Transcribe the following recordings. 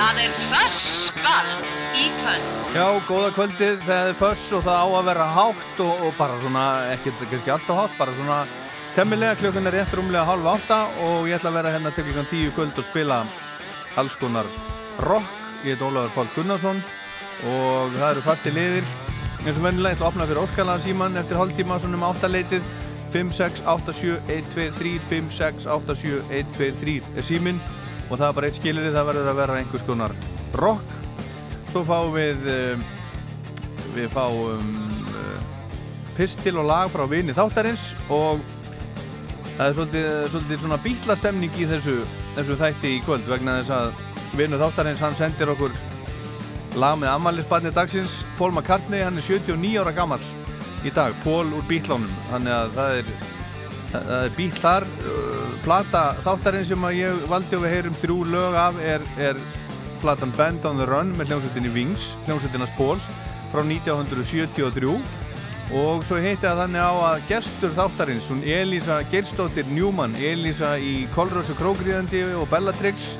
Það er fössball. í kvöld. Já, góða kvöldið, það er föss og það á að vera hátt og, og bara svona, ekkert kannski alltaf hátt, bara svona temmilega, klukkan er rétt rúmlega halv átta og ég ætla að vera hérna til klukkan tíu kvöld og spila alls konar rock. Ég heit Ólafur Pál Gunnarsson og það eru fasti liðir. eins og vennilega, ég ætla að opna fyrir Óskalan síman eftir hálftíma, svona um áttaleitið 5687123 5687123 er símin og það er bara eitt skilir það verður að vera einhvers konar rock. Svo fáum við um, við fáum uh, pistil og lag frá vini þáttarins og það er svolítið, svolítið svona bítlastemning í þessu, þessu þætti í kvöld vegna þess að vinu þáttarins hann sendir okkur lag með ammaliðsbarni dagsins. Paul McCartney, hann er 79 ára gammal í dag, Paul úr bítlánum þannig að það er er bíl þar uh, plata þáttarinn sem ég valdi og við heyrum þrjú lög af er, er platan Band on the Run með hljómsveitinni Wings hljómsveitinnas Paul frá 1973 og svo heiti að þannig á að gestur þáttarins hún Elisa Gerstóttir Newman Elisa í Kolröðs og Krókriðandi og Bellatrix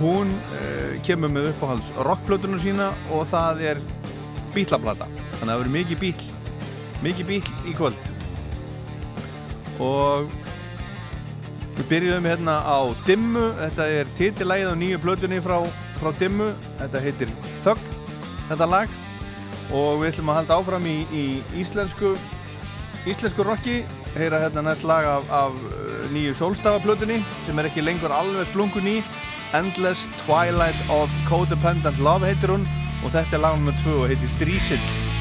hún uh, kemur með uppáhalds rockplötunum sína og það er bítlaplata þannig að það verður mikið bíl mikið bíl í kvöld. Og við byrjuðum hérna á Dimmu. Þetta er titilægið á nýju plötunni frá, frá Dimmu. Þetta heitir Þögg þetta lag. Og við ætlum að halda áfram í, í íslensku íslensku rocki. Heyra hérna næst lag af, af uh, nýju sólstafaplötunni sem er ekki lengur alveg splungun í. Endless Twilight of Codependent Love heitir hún. Og þetta er lagunum með tvö og heitir Drísill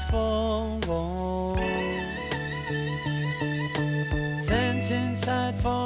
these four walls Sent inside forever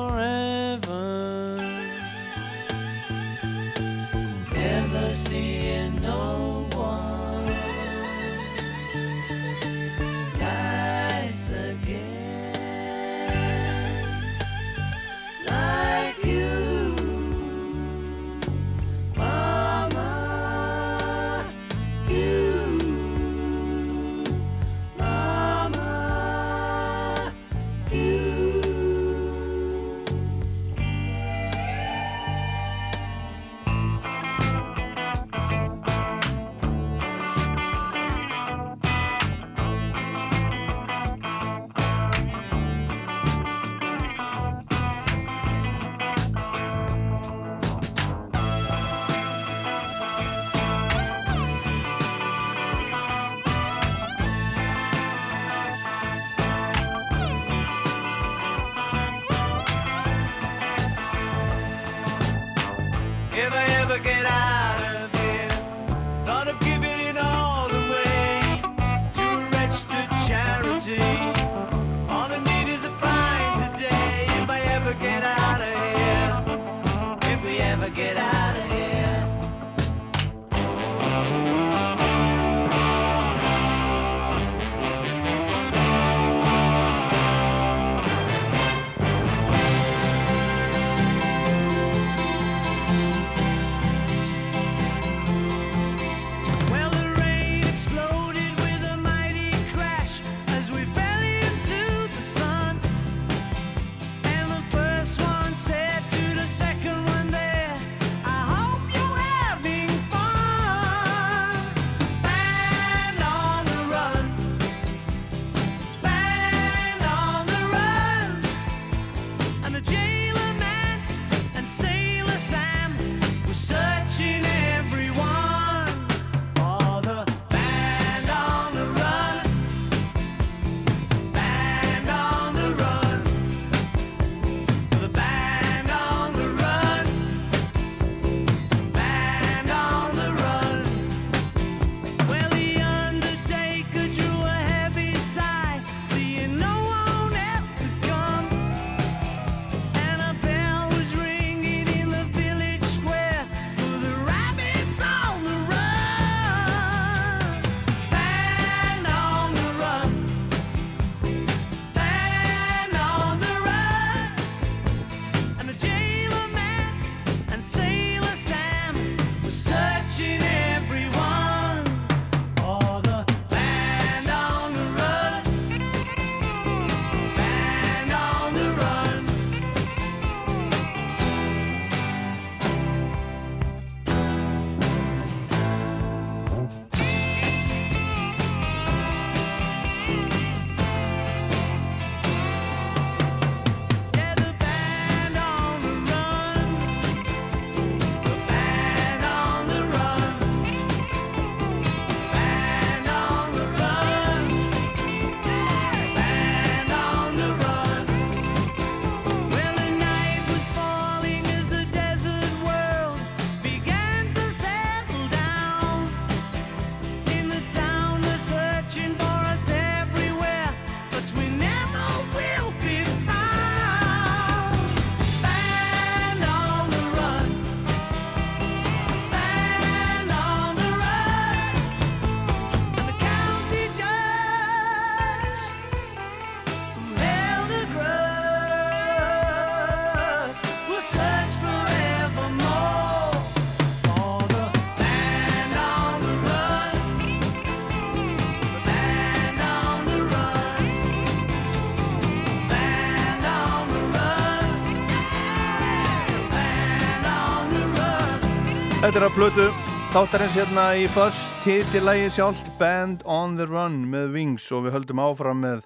Þetta er að plötu þáttarins hérna í först titilægi sjálft Band on the Run með Wings og við höldum áfram með,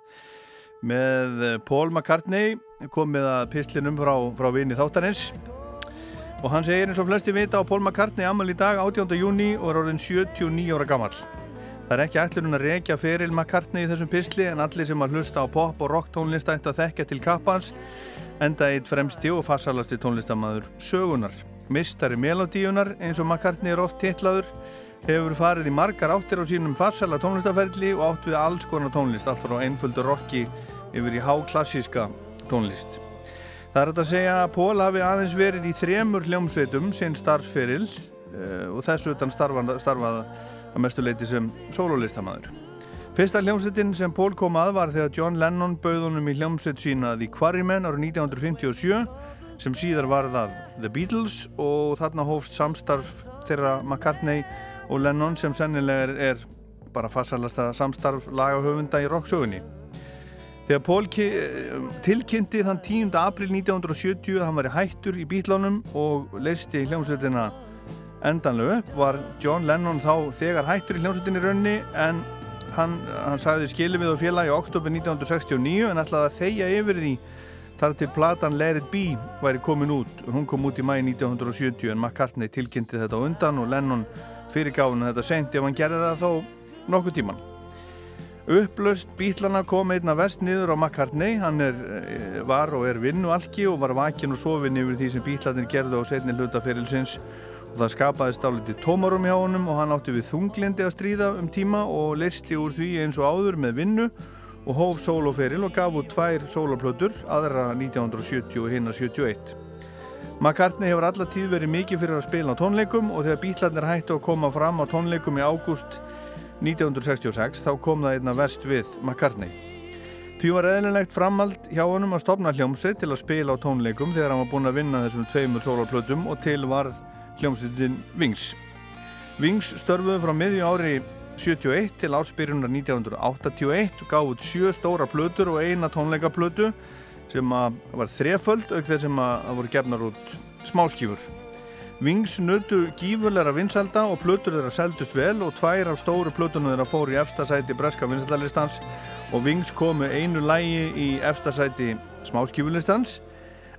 með Paul McCartney komið að pislinum frá, frá vini þáttarins og hann segir eins og flesti vita á Paul McCartney amal í dag 18. júni og er orðin 79 ára gammal. Það er ekki ætlunum að reykja feril McCartney í þessum pisli en allir sem að hlusta á pop og rock tónlist ættu að þekka til kappans enda eitt fremsti og farsalasti tónlistamæður sögunar. Mistari melodíunar eins og McCartney er oft titlaður hefur farið í margar áttir á sínum farsala tónlistaferli og átt við alls konar tónlist allt frá einföldu rocki yfir í háklassíska tónlist. Það er að segja að Pól hafi aðeins verið í þremur hljómsveitum sinn starfsferil uh, og þessu utan starfað, starfað að mestu leiti sem sololistamæður. Fyrsta hljómsveitin sem Pól kom að var þegar John Lennon bauð honum í hljómsveit sína The Quarrymen árið 1957 sem síðar var það The Beatles og þarna hófst samstarf þeirra McCartney og Lennon sem sennilega er, bara fassalasta samstarf lagahöfunda í rocksögunni. Þegar Pól tilkynnti þann 10. april 1970 að hann var í hættur í bítlánum og leisti hljómsveitina endanlega upp var John Lennon þá þegar hættur í hljómsveitinni raunni en hann, hann sagði skilum við á félagi oktober 1969 en ætlaði að þeia yfir því Þar til platan Let It Be væri komin út. Hún kom út í mæi 1970 en McCartney tilkynnti þetta undan og Lennon fyrirgáðinu þetta sent ef hann gerði það þó nokkuð tíman. Upplaust bítlana kom einna vest niður á McCartney, hann er, eh, var og er vinnualki og var vakin og sofin yfir því sem bítlanir gerðu á setni hlutaferilsins og það skapaði stáliti tómarum hjá honum og hann átti við þunglindi að stríða um tíma og listi úr því eins og áður með vinnu og hóf soloferil og gaf út tvær soloplötur, aðra 1970 og hinna 71. McCartney hefur alla tíð verið mikið fyrir að spila á tónleikum og þegar bítlarnir hættu að koma fram á tónleikum í ágúst 1966 þá kom það einna verst við McCartney. Því var eðlilegt framald hjá honum að stopna hljómsveit til að spila á tónleikum þegar hann var búin að vinna þessum tveimur soloplötum og til varð hljómsveitin Wings. Wings störfuðu frá miðju ári 71 til áspyrjunar 1981 og gáði sjö stóra plötur og eina tónleikaplötu sem var þreföld auk þeir sem að voru gernar út smáskífur. Wings nötu gífurleira vinsalda og plötur þeirra seldust vel og tvær af stóru plötunum þeirra fór í efstasæti breska vinsaldalistans og Wings komu einu lægi í efstasæti smáskífulistans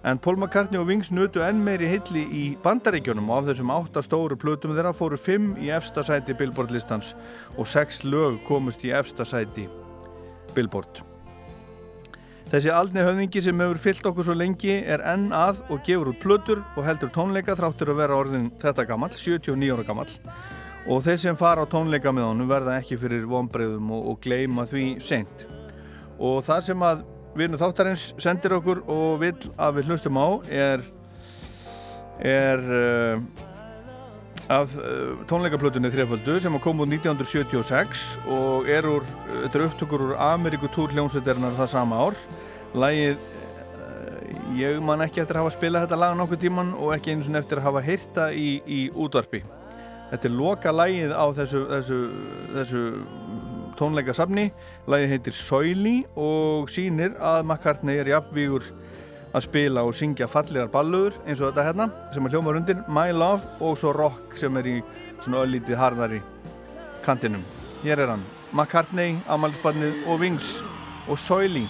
En Paul McCartney og Wings nutu enn meiri hilli í bandaríkjónum og af þessum átta stóru plötum þeirra fóru fimm í efsta sæti Billboard listans og sex lög komust í efsta sæti Billboard. Þessi aldni höfningi sem hefur fyllt okkur svo lengi er enn að og gefur út plötur og heldur tónleika þráttur að vera orðin þetta gammal, 79 ára gammal og þeir sem fara á tónleika með honum verða ekki fyrir vonbreiðum og, og gleima því seint. Og það sem að Vinu þáttarins sendir okkur og vil að við hlustum á er, er uh, af uh, tónleikaplötunni þreföldu sem kom úr 1976 og er úr, þetta er upptökur úr Amerikutúr hljómsveitarinnar það sama ár. Lægið, uh, ég man ekki eftir að hafa spilað þetta lag nokkuð tíman og ekki eins og eftir að hafa heyrta í, í útvarpi. Þetta er loka lægið á þessu, þessu, þessu tónleikasafni. Læði heitir Soili og sínir að McCartney er jafnvígur að spila og syngja fallegar balluður eins og þetta hérna sem er hljómar undir My Love og svo rock sem er í svona öllítið harðari kantinum. Hér er hann, McCartney, Amalsbarnið og Wings og Soili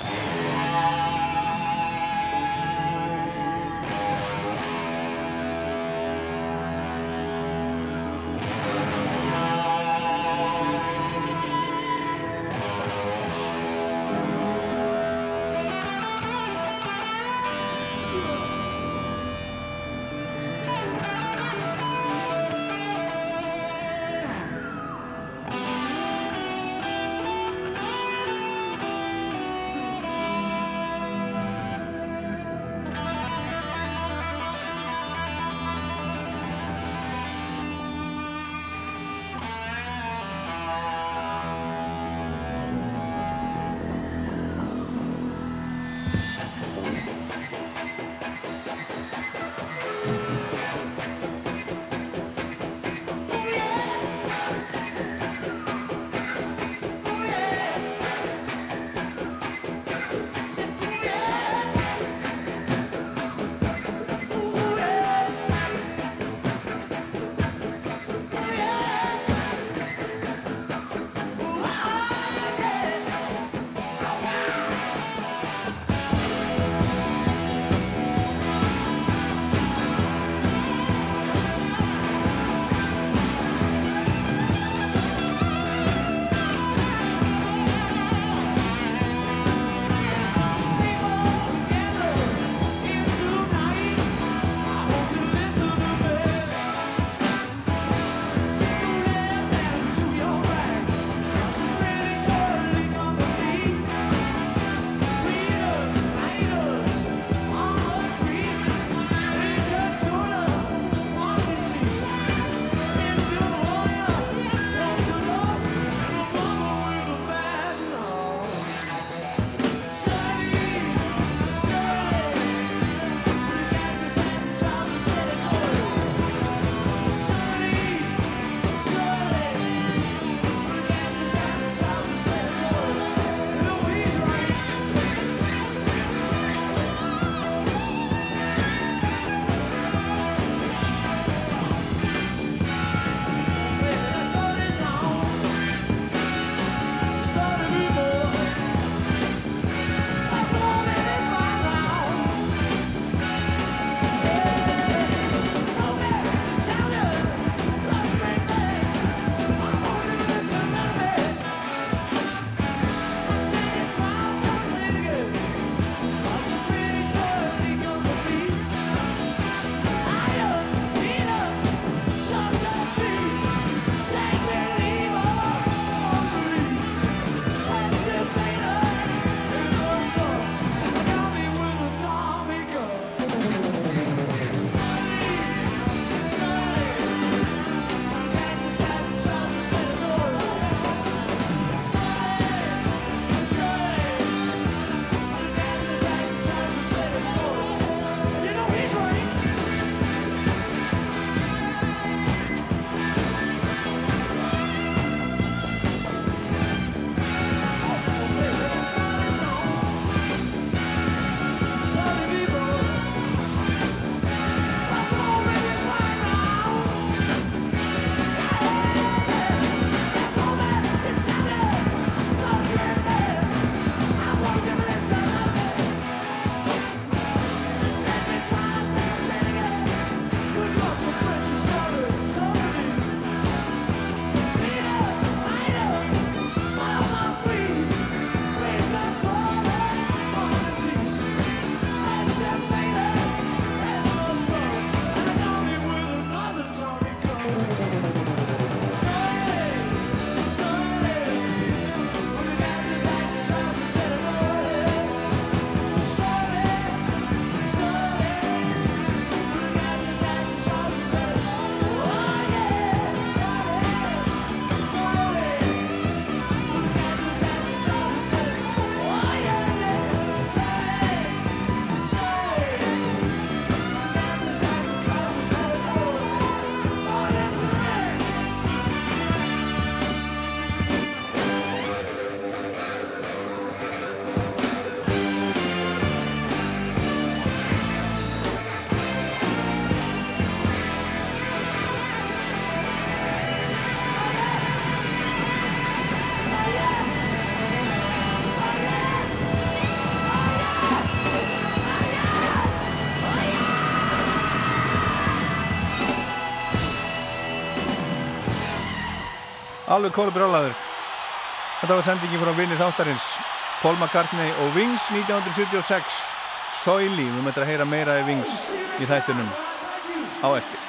Alveg kólubrjálaður. Þetta var sendingin frá vinni þáttarins. Paul McCartney og Wings 1976. Soili, við möttum að heyra meira í Wings í þættunum á eftir.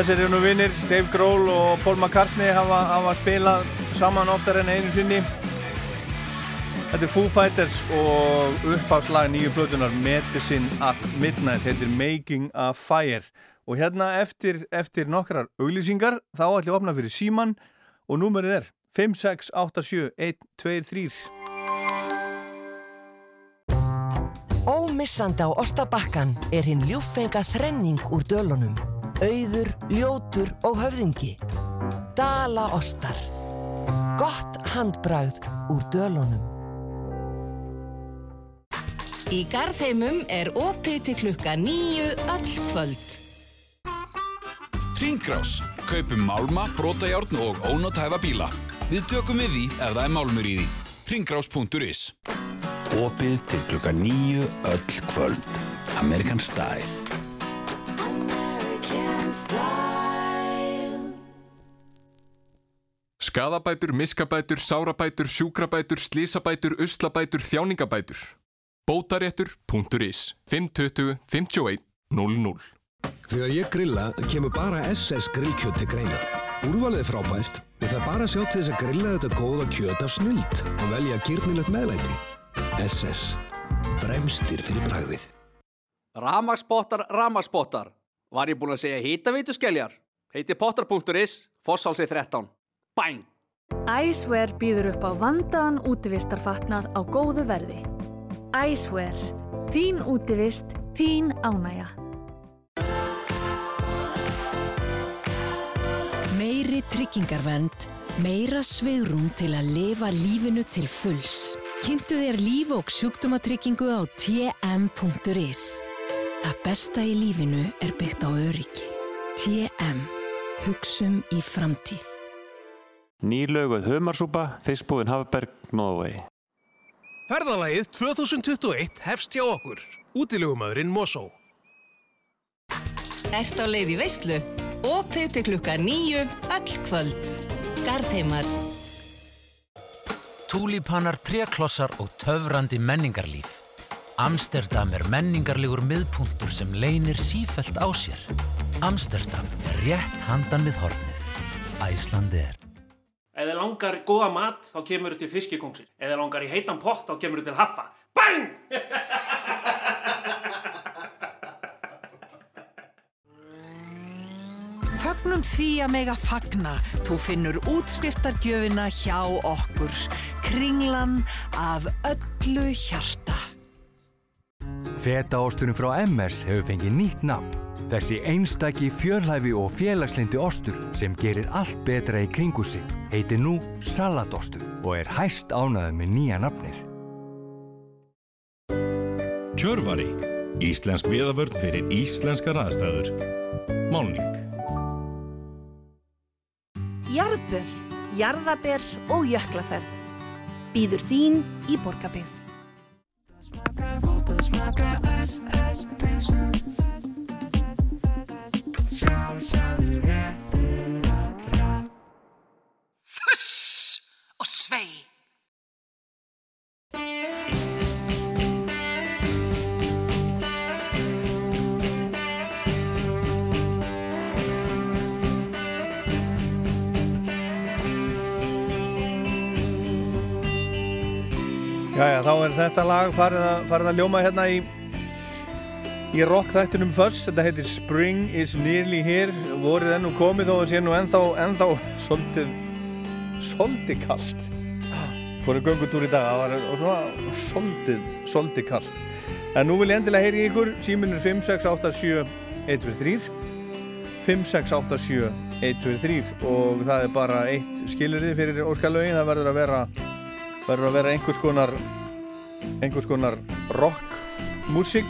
Þessir eru nú vinnir, Dave Grohl og Paul McCartney hafa, hafa spilað saman oftar en einu sinni. Þetta er Foo Fighters og uppháslag nýju blötunar Medicine at Midnight, heitir Making a Fire. Og hérna eftir, eftir nokkrar auglýsingar þá ætlum ég að opna fyrir síman og númerið er 5687123. Ómissandi á Ostabakkan er hinn ljúffenga þrenning úr dölunum. Auður, ljótur og höfðingi. Dala Ostar. Gott handbragð úr dölunum. Í Garðheimum er opið til klukka nýju öll kvöld. Ringrás. Kaupum málma, brotajárn og ónótæfa bíla. Við tökum við því ef það er málmur í því. Ringrás.is Opið til klukka nýju öll kvöld. American Style. Skadabætur, miskabætur, sárabætur, sjúkrabætur, slísabætur, uslabætur, þjáningabætur. Bótaréttur.is 520 51 00 Þegar ég grilla kemur bara SS grillkjöt til greina. Úrvalið er frábært, við það bara að sjá til þess að grilla þetta góða kjöt af snild og velja gyrnilegt meðlæti. SS. Fremstir fyrir bragðið. Ramagsbottar, ramagsbottar. Var ég búinn að segja hýtaveitu skelljar? Heiti potter.is, Fossálsi 13. Bang! Æsver býður upp á vandaðan útivistarfatnað á góðu verði. Æsver. Þín útivist, þín ánægja. Meiri tryggingarvernd, meira svigrum til að lifa lífinu til fulls. Kynntu þér líf og sjúkdómatryggingu á tm.is. Það besta í lífinu er byggt á öryggi. TM. Hugsum í framtíð. Nýlöguð humarsúpa, fiskbúðin Hafberg, Norway. Ferðalagið 2021 hefst hjá okkur. Útilegumæðurinn Mosó. Ert á leið í veislu? Opið til klukka nýju öll kvöld. Garðheimar. Túlípanar, tréklossar og töfrandi menningarlíf. Amsterdam er menningarlegur miðpuntur sem leynir sífelt á sér. Amsterdam er rétt handan við hornið. Æslandi er. Ef þið langar í góða mat, þá kemur þið til fiskikongsin. Ef þið langar í heitan pott, þá kemur þið til haffa. Bang! Fögnum því að mega fagna. Þú finnur útskriftargjöfina hjá okkur. Kringlan af öllu hjarta. Fetaosturinn frá MS hefur fengið nýtt nafn. Þessi einstaki fjörlæfi og félagslindi ostur sem gerir allt betra í kringu sig heitir nú Salatostur og er hæst ánæðið með nýja nafnir. Kjörvari. Íslensk viðavörn fyrir íslenskar aðstæður. Málning. Jarðböð, jarðaber og jöklaferð. Býður þín í borgarbygð. Fuss Jæja, þá er þetta lag farið að, farið að ljóma hérna í í rock þættinum Fuss, þetta heitir Spring is nearly here, vorið ennú komið þó að sé nú ennþá, ennþá svolítið, svolítið kallt fóru göngutúr í dag var svona svolítið, svolítið kallt en nú vil ég endilega heyri ykkur. Síminur 5687 123 5687 123 og það er bara eitt skilurði fyrir óskalögin, það verður að vera verður að vera einhvers konar einhvers konar rock músík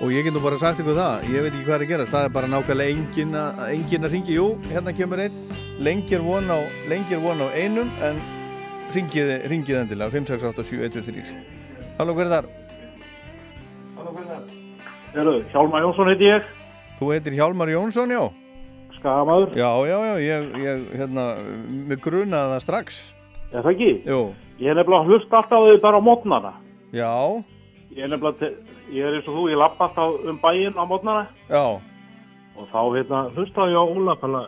og ég get nú bara sagt ykkur það ég veit ekki hvað er að gerast, það er bara nákvæmlega engin að, engin að ringi, jú, hérna kemur einn lengi er von á, lengi er von á einum en ringið, ringið endilega 5687123 Halló, hver er þar? Halló, hver er þar? Hjálmar Jónsson heiti ég. Þú heitir Hjálmar Jónsson, já Skamaður. Já, já, já, ég, ég hérna, mig grunaði það strax Er það ekki? Jú Ég er nefnilega að hlusta alltaf á þau bara á mótnana. Já, Ég er nefnilega, ég er eins og þú, ég lappa alltaf um bæinn á mótnana já, og þá hérna hlusta ég á Ólafalla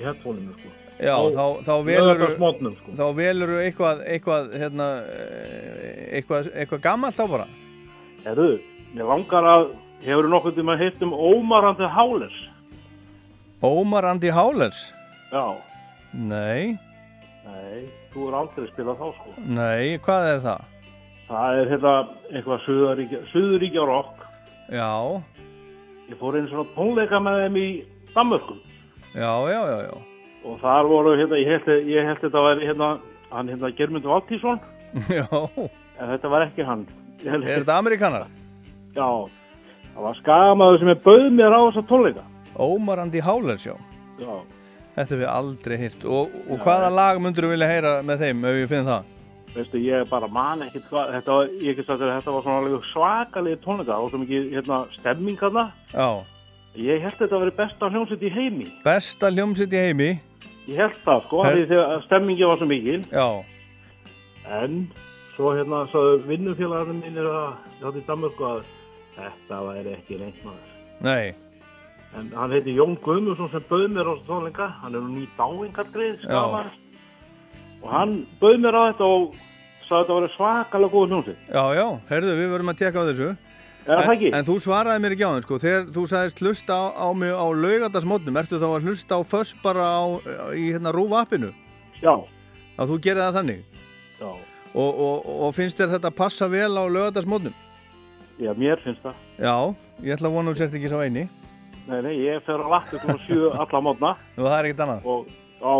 í headphoneinu sko. já, Á þá, þá velur laugardagsmorgnum, sko. þá velur eitthvað, eitthvað, hérna, eitthvað, eitthvað gammalt þá bara Herru, mér langar að, hefur nokkuð tíma heitt um Ómarandi Hálers? Ómar Andi Hálers? Já. Nei, Nei, þú er aldrei spilað þá sko. nei, hvað er það? Það er hérna eitthvað Suðuríkja, rock. Já, Ég fór einu svona tónleika með þeim í Danmörkum. já, já, já, já Og þar voru hérna, ég held, ég held þetta væri hérna, hann hérna Germundur Valtísson, Já, en þetta var ekki hann. Er þetta amerikanar? Já, Það var skamaður sem er bauð mér á þessa tónleika. Ómar Andi Hálers, já. Já. Þetta hef við aldrei hýrt. Og, og hvaða lag myndur þú vilja heyra með þeim ef ég finn það? Veistu, ég bara man ekkert hvað, þetta þetta var svona svakalegi tónleika og svo mikið, hérna, stemming. Já. Ég held þetta að vera besta hljómsveit í heimi. Besta hljómsitt í heimi. Ég held það, sko, Her- þegar stemmingi var svo mikil. Já. En svo hérna, svo vinnufélagarnir mínir að, hérna í Danmörku að þetta væri ekki reynd maður. Nei. En hann heiti Jón Guðmundsson sem bauð mér á þessa tónleika. Hann er nú ný dáingargrið, skamaður. Og hann bauð mér á þetta og sagði að þetta væri svakalega góð hljómsveit. Já, já, heyrðu, við verðum að tekka á þessu. En, en þú svaraði mér ekki á það, sko. Þegar þú sagðist hlusta á, á mig á laugardagsmótnum, ertu þá að hlusta á föss bara á, í hérna rúfa appinu? Já. Að þú gerir það þannig? Já. Og, og, og finnst þér þetta passa vel á laugardagsmótnum? Já, mér finnst það. Já, ég ætla að vona að þú sért ekki svo eini. Nei, nei, ég fer á vatni svona sjö alla mótna. Nú, það er ekkert annað. Og á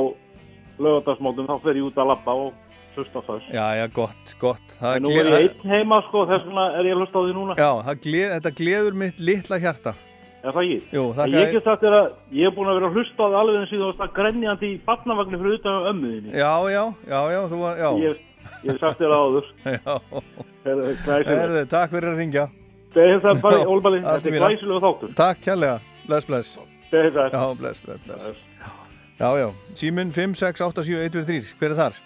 lögadagsmótum þá fer ég út að labba og hlusta þess. Já, já, gott, gott. Það En nú er ég einn heima, sko, þess vegna er ég að hlusta á því núna. Já, það gleð, þetta gleður mitt litla hjarta. Er það ekki? Jú, En þakka Ég get sagt þér að ég er búin að vera að hlusta á það alveg en síðan það grenjandi í barnavagni fyrir utan ömmuðinni. Já, já, já, já, þú var, já. Ég, ég hef sagt þér það áður. Herðu, takk fyrir að ringja. Það bara, Ólbali, Allt þetta er glæsilega þáttur. Takk kærlega, bless, bless. Beðið það. Já, bless, bless, bless. Já, já, síminn 5, 6, 8, 7, 1, 2, 3, hver er þar?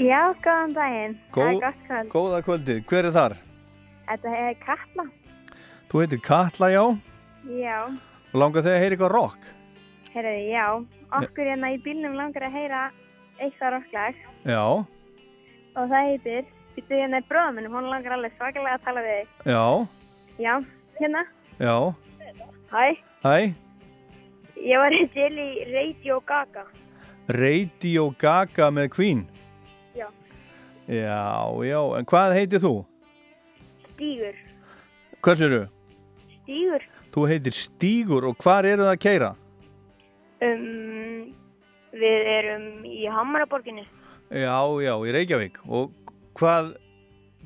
Já, góðan daginn. Það er Góð, gott kvöld. góða kvöldið, hver er þar? Þetta er Katla. Þú heitir Katla, já, Já, og langar þau að heyra eitthvað rock? heyrðu, já. Okkur hérna í bílnum langar að heyra eitthvað rocklag Já, og það heitir, býttu hérna í bróðum minnum, hún langar alveg svakalega að tala við þig. já, Já, hérna. já, Hæ, hæ, ég var til í Radio Gaga. Radio Gaga með Queen. Já. Já, já, en hvað heitir þú? Stígur. Hvers eru? Stígur. Þú heitir Stígur og hvar eru það að keira? Um, við erum í Hamaraborginni. Já, já, í Reykjavík. Og hvað,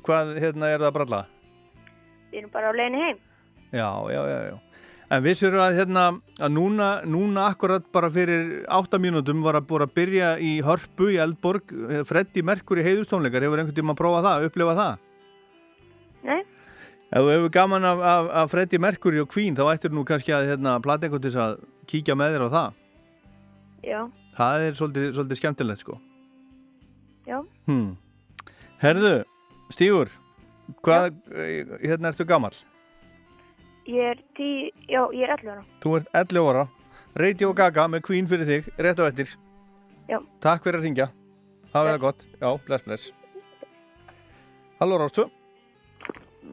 hvað hérna er það að bralla? Við erum bara á leiðinni heim. Já, já, já, já. En vissur að hérna, að núna, núna akkurat bara fyrir 8 mínútum var að búið að byrja í Hörpu í Eldborg, Freddi Merkur í heiðustónleikar, hefur einhvern tíma að prófa það, upplifa það? Nei. Ef þú hefur gaman af, af, af Freddi Merkur og Queen, þá ættir nú kannski að hérna, plata einhvern þess að kíkja með þér á það. Já, Það er svolítið, svolítið skemmtilegt, sko. já. Hmm. Herðu, Stígur, hvað, eh, hérna ertu gamall? Ég er tí, já, ég er 11 ára. Þú ert 11 ára, Radio Gaga með Queen fyrir þig, rétt á eftir. Já. Takk fyrir að ringja. Hafið það gott. Já, bless, bless. Halló, Rástu.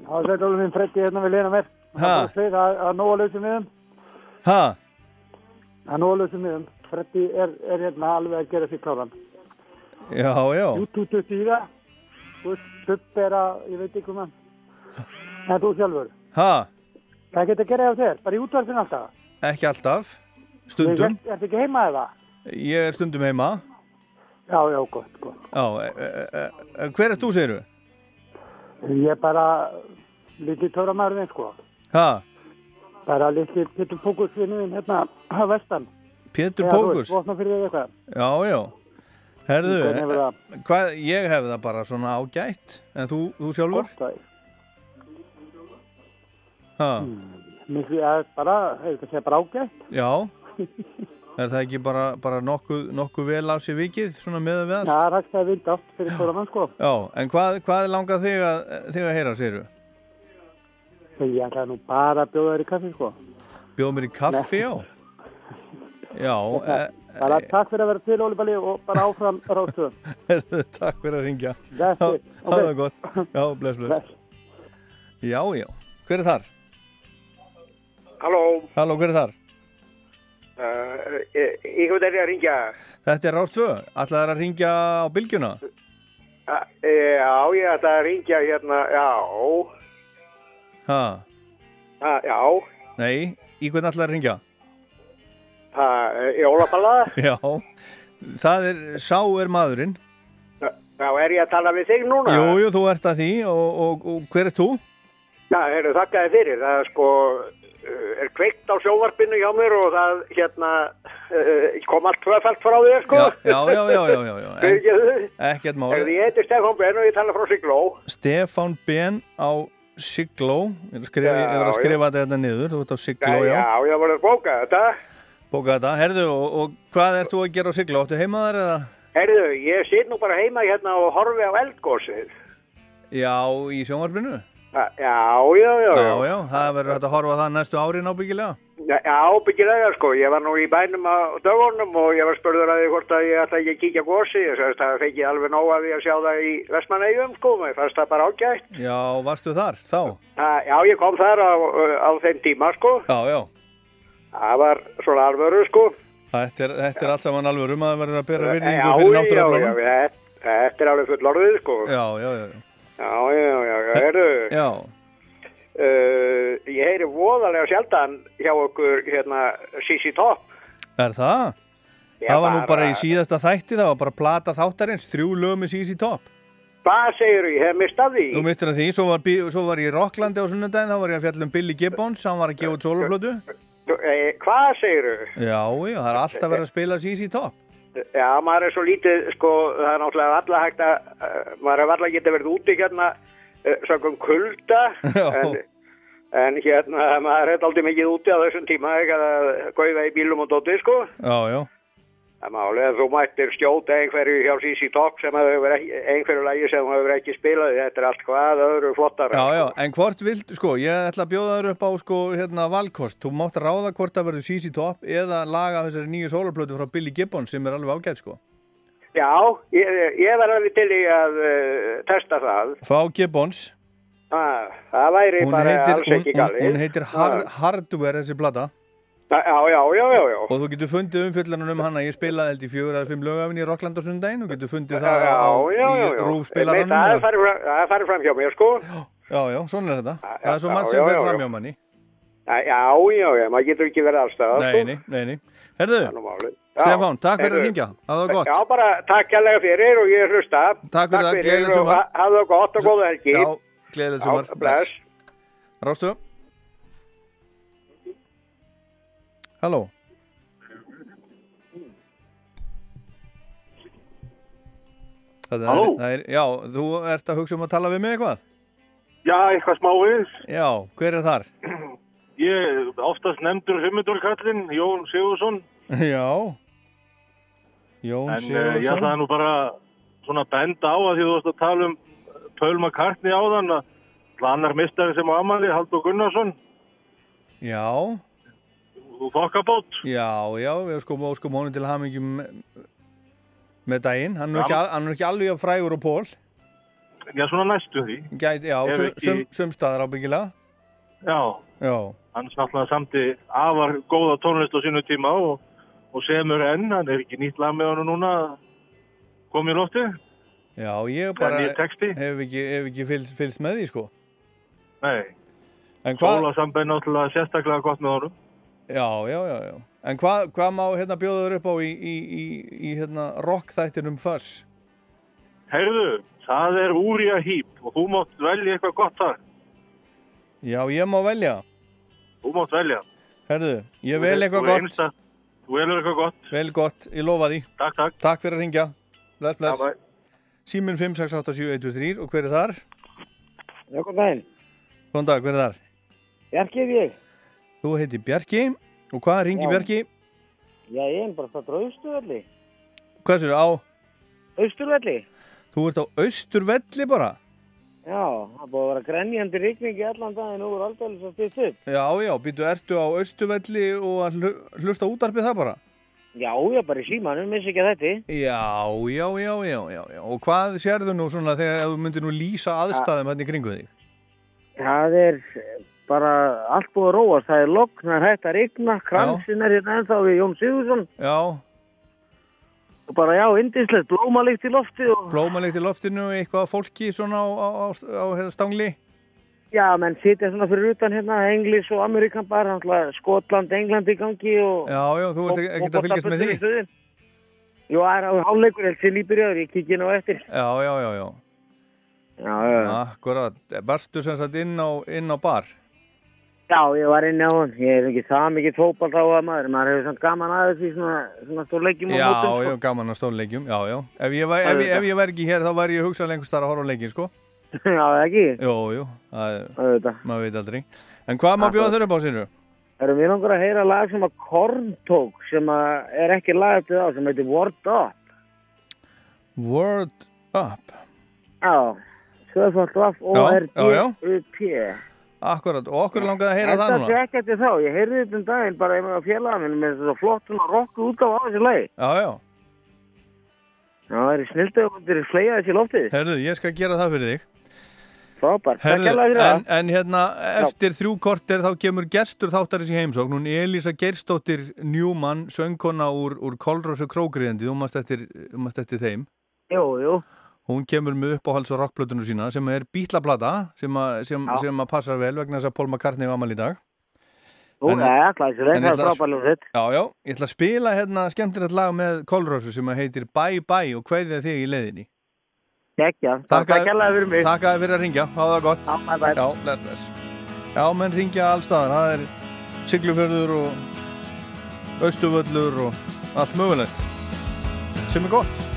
Það er þetta alveg minn freddi hérna við leina með. Ha? Það er að nóga lausum miðum. Ha? Það er nóga lausum miðum. Freddi er, er hérna alveg að gera sér kláran. Já, já. YouTube það. Þú veist, Pupp er að, ég veit ekki um hann. En þú sjálfur. Ha? Hvað getur að gera hjá þér? Bara í útvarfinu alltaf? Ekki alltaf. Stundum. Er þetta ekki heima eða? Ég er stundum heima. Já, já, gott, gott. Já, e, e, e, e, hver er þú, segir þú? Ég er bara lítið tóra maðurinn, sko. Ha? Bara lítið Pétur Pókus vinnuðin hérna á vestan. Pétur Eða, þú Pókus? veist, Votna fyrir eitthvað. Já, já. Herðu, e, hvað, ég hef það bara svona ágætt. En þú, þú sjálfur? Gott, Ha? Mikið er bara, hefur það segja bara ágætt. Já. Er það ekki bara, bara nokkuð, nokkuð vel af sér vikið, svona með við allt? Það er hægt að vinda átt fyrir tóra mann, sko. Já, en hvað, hvað langað þig að, þig að heyra, segir Ég ætla nú bara að bjóða þér í kaffi, sko. Bjóð mér í kaffi, já? Já, e, Bara takk fyrir að vera til, Óli Bali, og bara áfram ráðstöðum. e, takk fyrir að ringja. Það var gott. Já, bless, bless. Já, já. Hver er þar? Halló, Halló, hver er þar? uh, ég, ég hefur þetta að ringja. Þetta er Rást 2. Ætlaði að ringja á bylgjuna? Uh, já, ég ætla að ringja hérna, já, Ha? uh, já, Nei, í hvern ætlaði að ringja? uh, ég ólapalla. Já, það er, sá er maðurinn. Já, er ég að tala við þig núna? Jú, jú, þú ert að því og, og, og hver er þú? Já, þakka þið fyrir. Það er sko, er kveikt á sjóvarpinu hjá mér og það, hérna, uh, kom allt tvöfælt frá þér, sko. Já, já, já, já, já, já. En, ekkert mál. Heyrðu, ég heiti Stefán Ben og ég tala frá Sigló. Stefán Ben á Sigló. Ég er að skrifa, Já, þetta niður. Þú ert á Já, Sigló, já. já, ég var að bóka þetta. Bóka þetta. Herðu, og, og hvað ert þú að gera á Sigló? Áttu heima þar eða? Heyrðu, ég sit nú bara heima hérna og horfi á eldgósið. Já, í sjónvarpinu? Já, já, já, já. Já, já, það verður hægt að horfa það næstu árin ábyggilega. Já, já, byggilega sko, ég var nú í bænum á dögunum og ég var spurður að því hvort að ég ætla ekki að kíkja gósi, það fekk ég alveg nóg að því að sjá það í Vestmannegjum sko, mér fannst það bara ágætt. Já, varstu þar þá? Já, ég kom þar á, á þeim tíma sko, Já, já. það var svona alvöru sko. Þetta er, þetta er allt saman alveg að það verður að bera Já, virðingu já, fyrir já, náttúraflónum. þetta- þetta er alveg full orðið sko. Já, já, já. Já, já, já, já, heyrðu, Já, uh, ég heyri voðalega sjaldan hjá okkur hérna Sissi Topp. er það? Já, það var nú bara- bara í síðasta þætti, það var bara plata þáttarins, þrjú lög með sísi topp. Hvað segir ég, hef mistað því? Þú mistur að því, svo var, svo var ég í Rocklandi á sunnudaginn, þá var ég að fjalla um Billy Gibbons, hann var að gefa út soloplötu. Eh, Hvað segir þú? Já, já, það er alltaf verið að spila sísi topp. Já, maður er svo lítið, sko, það er náttúrulega alla hægt að, uh, maður er alla getið verið úti hérna, uh, sögum kulda, en, en hérna, maður er aldrei mikið úti á þessum tíma, ekki að gauða í bílum og dóti, sko. Já, já. Það að þú mættir skjóta einhverju hjá CC Top sem að hefur einhverju lægi sem hefur ekki spilað, þetta er allt hvað öðru flottar. Já, já, en hvort vilt, sko, ég ætla að bjóða þér upp á, sko, hérna, valkost. Þú mátt að ráða hvort það verður sísi topp eða laga þessari nýju soloplötu frá Billy Gibbons sem er alveg ágætt, sko. Já, ég, ég var alveg til í að uh, testa það. Fá Gibbons. Ah, það væri Hún bara heitir, alls hún, ekki hún, galið. hún heitir Har, Hardware, þessi plata. Já, já, já, já, já. Og þú getur fundið umfyllanum um hana, ég spilaði held í fjögur eða fimm lögafinn í Rockland á sundaginn, þú getur fundið það já, á, já, já. rúfspilaranum. Það er farið fram, hjá mér, sko. Já, já, svona er þetta. það er svo margt sem fer fram já. hjá manni. Já, já, já, maður getur ekki verið Nei, sko. nei, nei, nei. Herðu, Stefán, takk fyrir að heyrðu. hringja. Það gott. Já, bara takk kærlega fyrir og ég hlusta. Takk fyrir það, gleðilegt sumar. ha- hafðu það gott og góða helgi. Já, gleðilegt sumar. Rástu. Halló. Halló? er, já, þú ert að hugsa um að tala við mig eitthvað? Já, eitthvað smávegis. Já, hver er þar? Ég oftast nefndur Hummundurkallinn, Jón Sigursson. Já. Jón En uh, ég ætlaði nú bara svona benda á að því þú varst að tala um Paul McCartney á þann að annar mistari sem á Amali, Haldur Gunnarsson, Já, þú þokkabót. já, já, við sko óskum honum til hamingjum með, daginn. Hann er ekki, hann er ekki alveg jafn frægur og pól. Já, svona næstu því. Gæti, já, sum, sumstaðar ábyggilega. Já, Já, hann sáttlega samti afar góða tónlist á sínu tíma og, og semur enn, hann er ekki nýtt lag með hann núna komið í loftið. já, ég bara hef ekki, hef ekki fylgst, fylgst með því, sko. Nei, En hvað, sólasambæð náttúrulega sérstaklega gott með honum. Já, já, já, já. En hvað, hvað má hérna bjóða þér upp á í, í, í, í hérna rockþættinum Fuss? Heyrðu, það er úr í að hýp og þú mátt velja eitthvað gott þar. Já, ég má velja. Þú mátt velja. Herðu, ég vel eitthvað þú gott. einsta- Þú velur eitthvað gott. Vel gott, ég lofa því. Takk, takk. Takk fyrir að ringja. Bless, bless. Síminn 5687123 og hver er þar? Já, góðan daginn. Góðan dag, hver er þar? Bjarki er ég. Þú heitir Bjarki og hvað ringi Já. Bjarki? Já, ég er bara stættur á Austurvelli. Hvað sér á? Austurvelli? Þú ert á Austurvelli bara? Já, það búið að vera grenjandi rigningi allan daginn úr aldrei svo stýtt upp. Já, já, býtu, ertu á Austurvelli og að hlu- hlusta útarpið það bara? Já, ég bara í símanum, missi ekki að þetta. Já, já, já, já, já, já. Og hvað sérðu nú svona þegar þú myndir nú lýsa aðstæðum hérna í kringu þig? Það er bara allt búið að róast. Það er logn, það er hægt að rigna, kransin er hérna ennþá við Jón Sigursson Já, og bara já, indislegt, blómalikt í lofti og blómalikt í loftinu, eitthvað fólki svona á, á, á, á hérna, stangli? já, menn sitja svona fyrir utan hérna, Englis og Amerikan bara, Skotland, England í gangi og... Já, já, þú ert ekkert að fylgjast með því? Jú, það er á hálfleikur, held sér nýbyrjaður, ég kikið nú eftir. Já, já, já. Já, já, Já, Akkurat, varstu sem sagt inn á, inn á bar? Já, ég var inni á hann. Ég er ekki það mikið fókbalt á að maður. Maður hefur samt gaman aðeins í svona, svona stór leikjum Já, og mótum. sko. já, gaman að stórleikjum, já, já. Ef ég, væ- ef, ég, ef ég væri ekki hér þá væri ég hugsa lengst þar að horfa á leikin, sko. Já, ekki? Jú, jú, það maður veit aldrei. En hvað má bjóða þau upp á sinu? Erum við langar að heyra lag sem að Korn tók sem að er ekki lag eftir þá sem heitir Word Up. Word Up. Já, Söðfald Vaff og Já, já, já. Akkurat, og okkur langaði að heyra það Þetta sé núna. ekki eftir þá. Ég heyrði þetta um daginn bara einhverja að félaga minn með þessu flott svona rocku útgáfa á þessu lagi. Já, já. Já, það er snildið og þetta er fleia þessi loftið. Herðu, ég skal gera það fyrir þig. Takk Herðu, hérlega fyrir en, það. en hérna, eftir þrjú korter þá kemur gestur þáttarins í heimsókn. Hún Elísa Geirsdóttir Newman, söngkona úr, úr Kolrósu Krókriðandi. Þú mást eftir, mást eftir þeim. Jú, jú. Hún kemur með uppáhalds og rockplötunum sína sem er bítlaplata sem, að- sem, sem að passar vel vegna þess að Paul McCartney var amal í dag. Ú, En- já, glæsilegt, en ég er ætla að-. Já, já, ég ætla að spila hérna skemmtilegt lag með Kolrósu sem heitir Bye Bye og kveðið þig í leiðinni. Takk að þið fyrir að ringja, það gott. Já, bye bye. Já, menn ringja allstaðar, það er Siglufjörður og Östuvöllur og allt mögulegt sem er gott.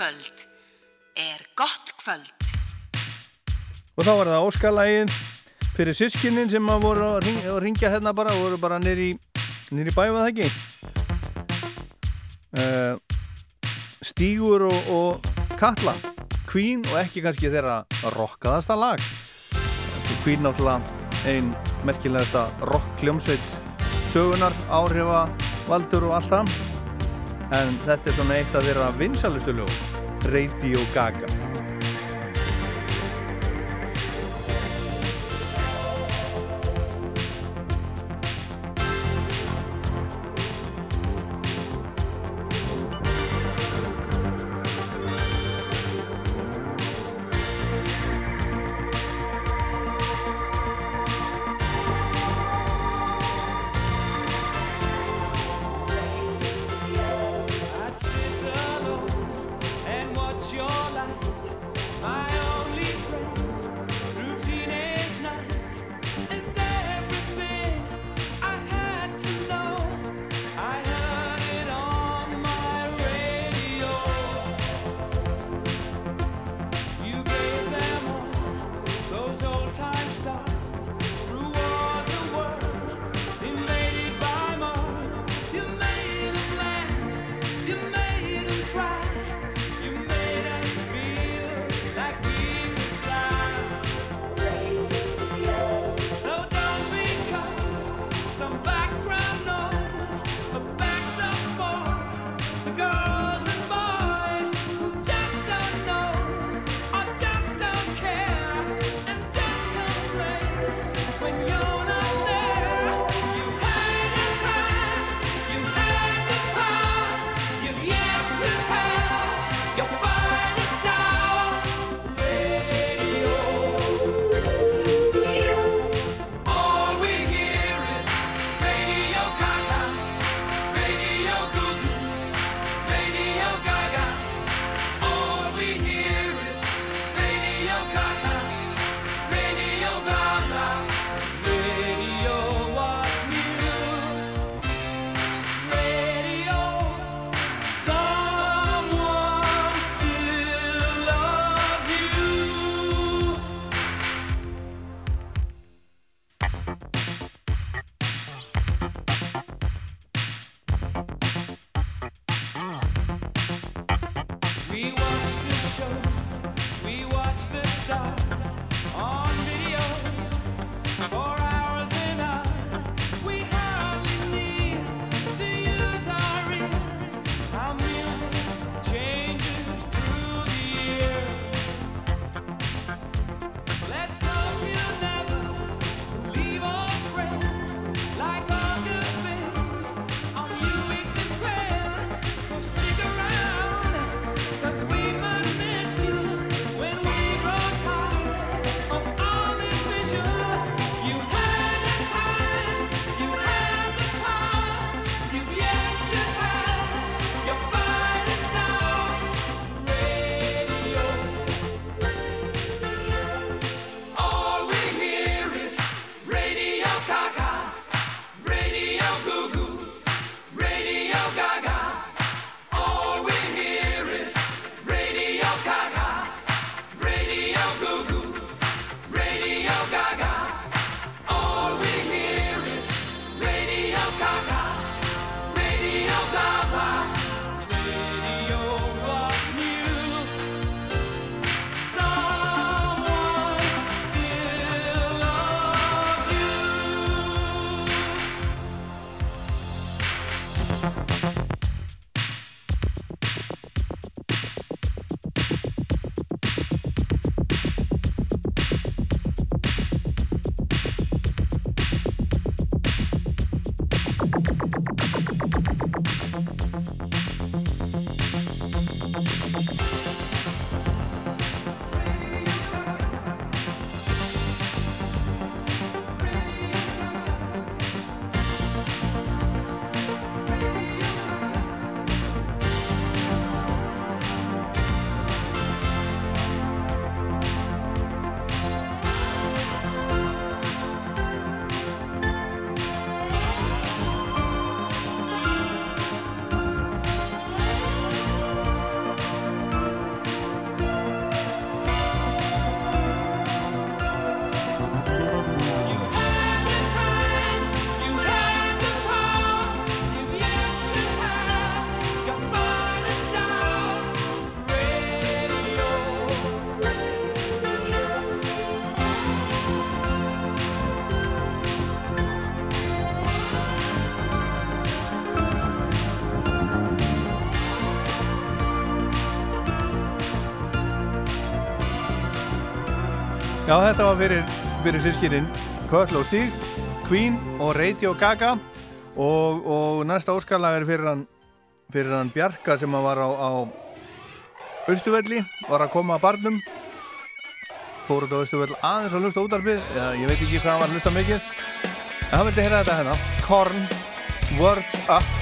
Föstudagskvöld er gott kvöld. Og þá var það óskalægin fyrir sískinin sem að voru að ring- að ringja hérna bara, voru bara nýri nýri bæfa það ekki. Uh, Stígur og, og Katla, Queen og ekki kannski þeirra rockaðasta lag. Queen náttúrulega ein merkilegasta rock hljómsveit sögunar, áhrifa, valdur og allt það. En þetta er svona eitt af þeirra vinsalustu lög, Radio Gaga. Já, þetta var fyrir, fyrir sískinin Köll og Stíg, Queen og Radio Gaga. Og, og næsta óskalag er fyrir hann, fyrir hann Bjarka sem var á, á Östuvelli, var að koma að barnum. Fór út á Östuvell aðeins að hlusta útarpið, ég veit ekki hvað hann var að hlusta mikið. En hann vildi heyra þetta hérna. Korn, Word Up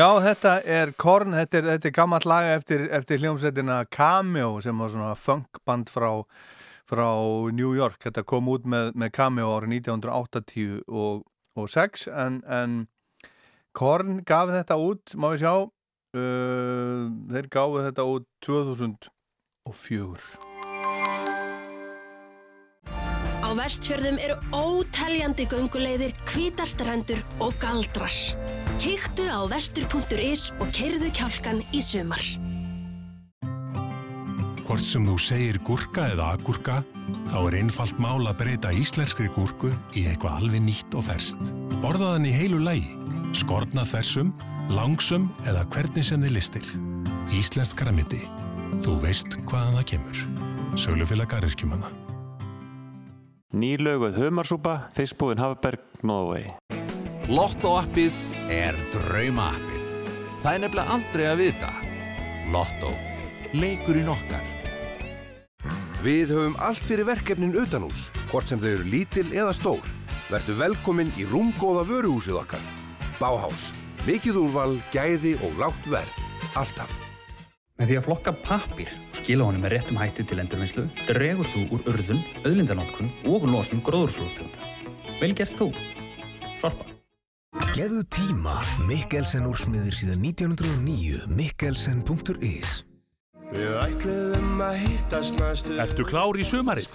Já, þetta er Korn, þetta er, þetta er gammalt laga eftir, eftir hljómsveitina Cameo sem var svona funkband frá, frá New York. Þetta kom út með, með Cameo árið 1986 en, en Korn gaf þetta út, má við sjá, uh, þeir gáðu þetta út 2004. Á vestfjörðum eru óteljandi gönguleiðir, hvítarstrendur og galdrar. Kíktu á vestur.is og keirðu kjálkan í sumar. Hvort sem þú segir gúrka eða agúrka, þá er einfalt mál að breyta íslenskri gúrku í eitthvað alveg nýtt og ferst. Borðaðan í heilu lægi, skorna þessum, langsum eða hvernig sem þið listir. Íslenskt græmiti. Þú veist hvaðan það kemur. Sölufélag Garðirkjumanna. Nýlöguð humarsúpa, fiskbúðin Hafberg, Nóðvei. Lotto-appið er drauma-appið. Það er nefnilega aldrei að vita. Lotto. Leikurinn okkar. Við höfum allt fyrir verkefnin utanús, hvort sem þau eru lítil eða stór. Vertu velkomin í rúmgóða vöruhúsið okkar. Báhás. Mikið úrval, gæði og lágt verð. Alltaf. Með því að flokka pappír og skila honum með réttum hætti til endurvinnslu dregur þú úr urðun, auðlindanótkun og losun gróðurslóftegunda. Vel gert þú. Sorpa. Geðu tíma. Mikkelsen úrsmiðir síðan 1909. Mikkelsen.is Við ætluðum að hittast næstu Ertu klár í sumarið?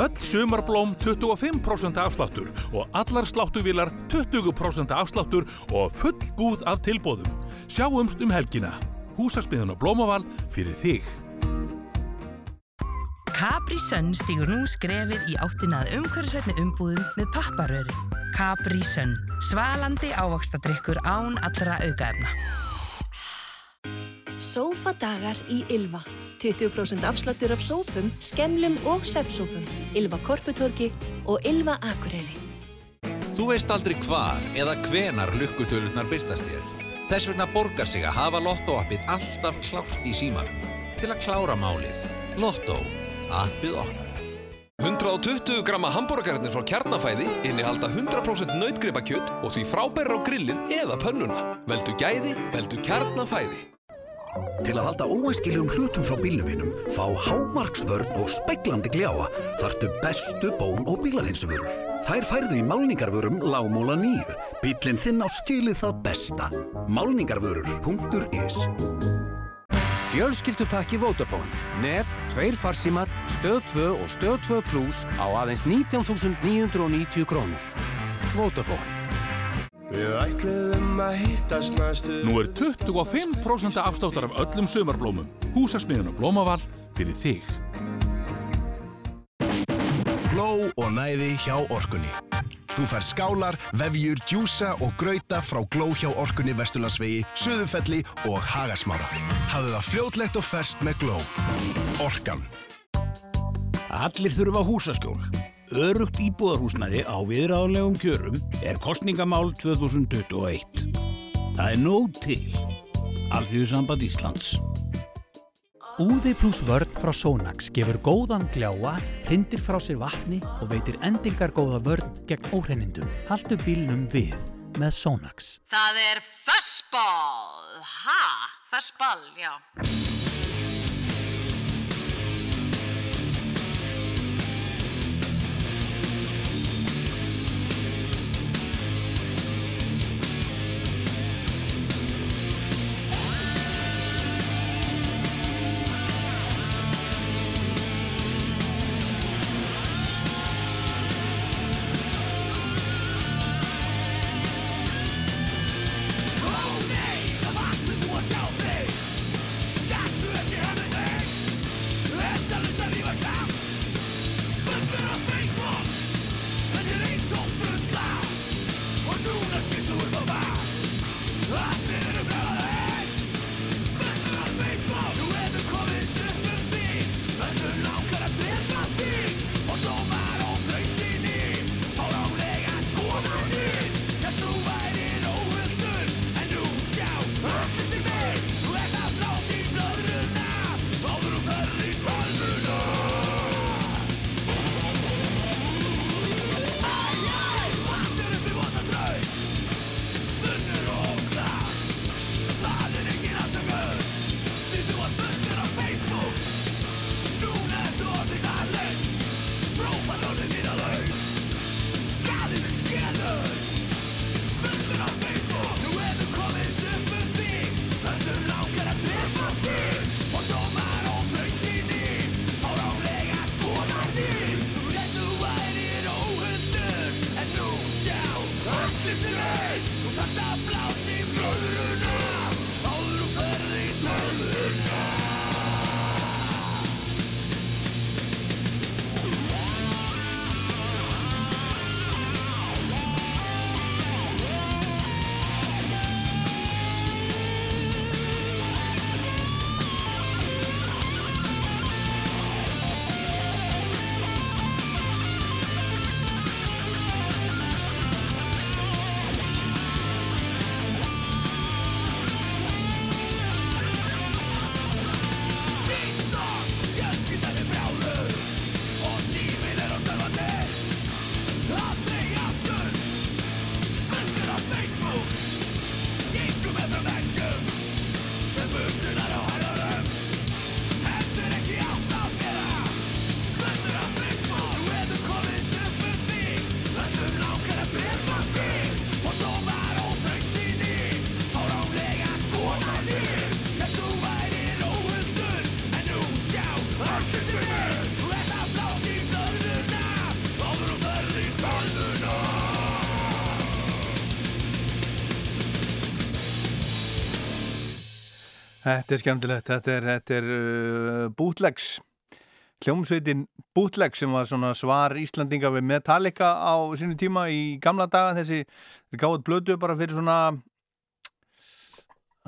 Öll sumarblóm 25% afsláttur og allar sláttuvilar 20% afsláttur og full búð af tilbóðum. Sjáumst um helgina. Húsasmiðan og blómaval fyrir þig. Capri Sun stígur nú skrefið í áttinað umhverfisveitni umbúðum með papparöri. Capri Sun. Svalandi ávaxtadrykkur án allra aukaefna. Sófadagar í Ylva. 20% afsláttur af sófum, skemlum og svepsófum. Ylva Korputorki og Ylva Akureyri. Þú veist aldrei hvar eða hvenar lukkutölurnar byrtast þér. Þess vegna borgar sig að hafa Lotto-appið alltaf klárt í símanum. Til að klára málið. Lotto. Appið okkar. 120 gramma hambúrgarnir frá kjarnafæði innihalda 100% nautgripakjöt og því frábæra á grillið eða pönnuna. Veldu gæði, veldu kjarnafæði. Til að halda óæskilegum hlutum frá bíluvinum, fá hámarksvörn og speglandi gljáa þartu bestu bón- og bílarhinsuvörur. Þær færðu í málningarvörum lágmóla 9. Bílinn þinn á skilið það besta. Málningarvörur.is Fjölskyldupakki Vodafone. Net, tveir farsímar, stöð 2 og stöð 2 plus á aðeins 19.990 krónur. Vodafone. Við ætluðum að hittast næstu Nú er 25% afstáttar af öllum sömarblómum. Húsasmiðun og blómavall fyrir þig. Gló og næði hjá Orkunni. Þú fær skálar, vefjur, djúsa og grauta frá Gló hjá Orkunni Vesturlandsvegi, Suðufelli og Hagasmára. Hafðu það fljótlegt og ferst með Gló. Orkan. Allir þurfa húsaskjól. Örugt íbúðarhúsnæði á viðráðlegum kjörum er kostningamál 2021. Það er nóg til. Alþjóðsamband Íslands. Úði pluss vörn frá Sonax gefur góðan gljáa, hrindir frá sér vatni og veitir endingar góða vörn gegn óhreinindum. Haldu bílnum við með Sonax. Það er fastball. Ha? Fastball, já. Þetta er skemmtilegt, þetta er, þetta er uh, bootlegs, hljómsveitin bootlegs sem var svona svar Íslandinga við Metallica á sínu tíma í gamla daga þessi, gáðið blödu bara fyrir svona,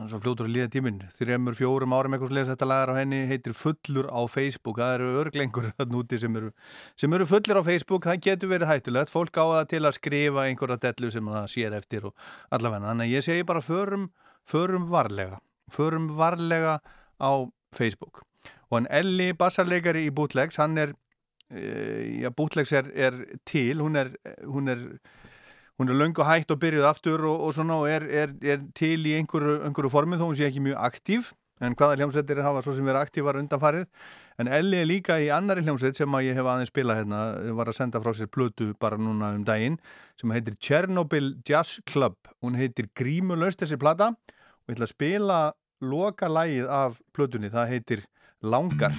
svo fljótur að líða tíminn þremur, fjórum árum eitthvað slesa þetta lagar á henni heitir Fullur á Facebook. Það eru örglengur þarna úti sem eru, sem eru fullir á Facebook, það getur verið hættulegt. Fólk á það til að skrifa einhverja dellu sem það sér eftir og allavega. Þannig að ég segi bara förum, förum varlega förum varlega á Facebook. Og en Elli bassarleikari í Bootlegs, hann er e, já, Bootlegs er, er til. Hún er, hún er hún er löngu hægt og byrjuð aftur og, og svona og er, er, er til í einhverju, einhverju formi þó hún sé ekki mjög aktív. En hvaða hljómsveitir hafa svo sem verið aktívar undanfarið? En Elli er líka í annari hljómsveit sem að ég hef aðeins spilað hérna var að senda frá sér plötu bara núna um daginn sem heitir Chernobyl Jazz Club. Hún heitir Grímulöst þessi plata. Og ég ætla að spila loka lægið af plötunni, það heitir Langar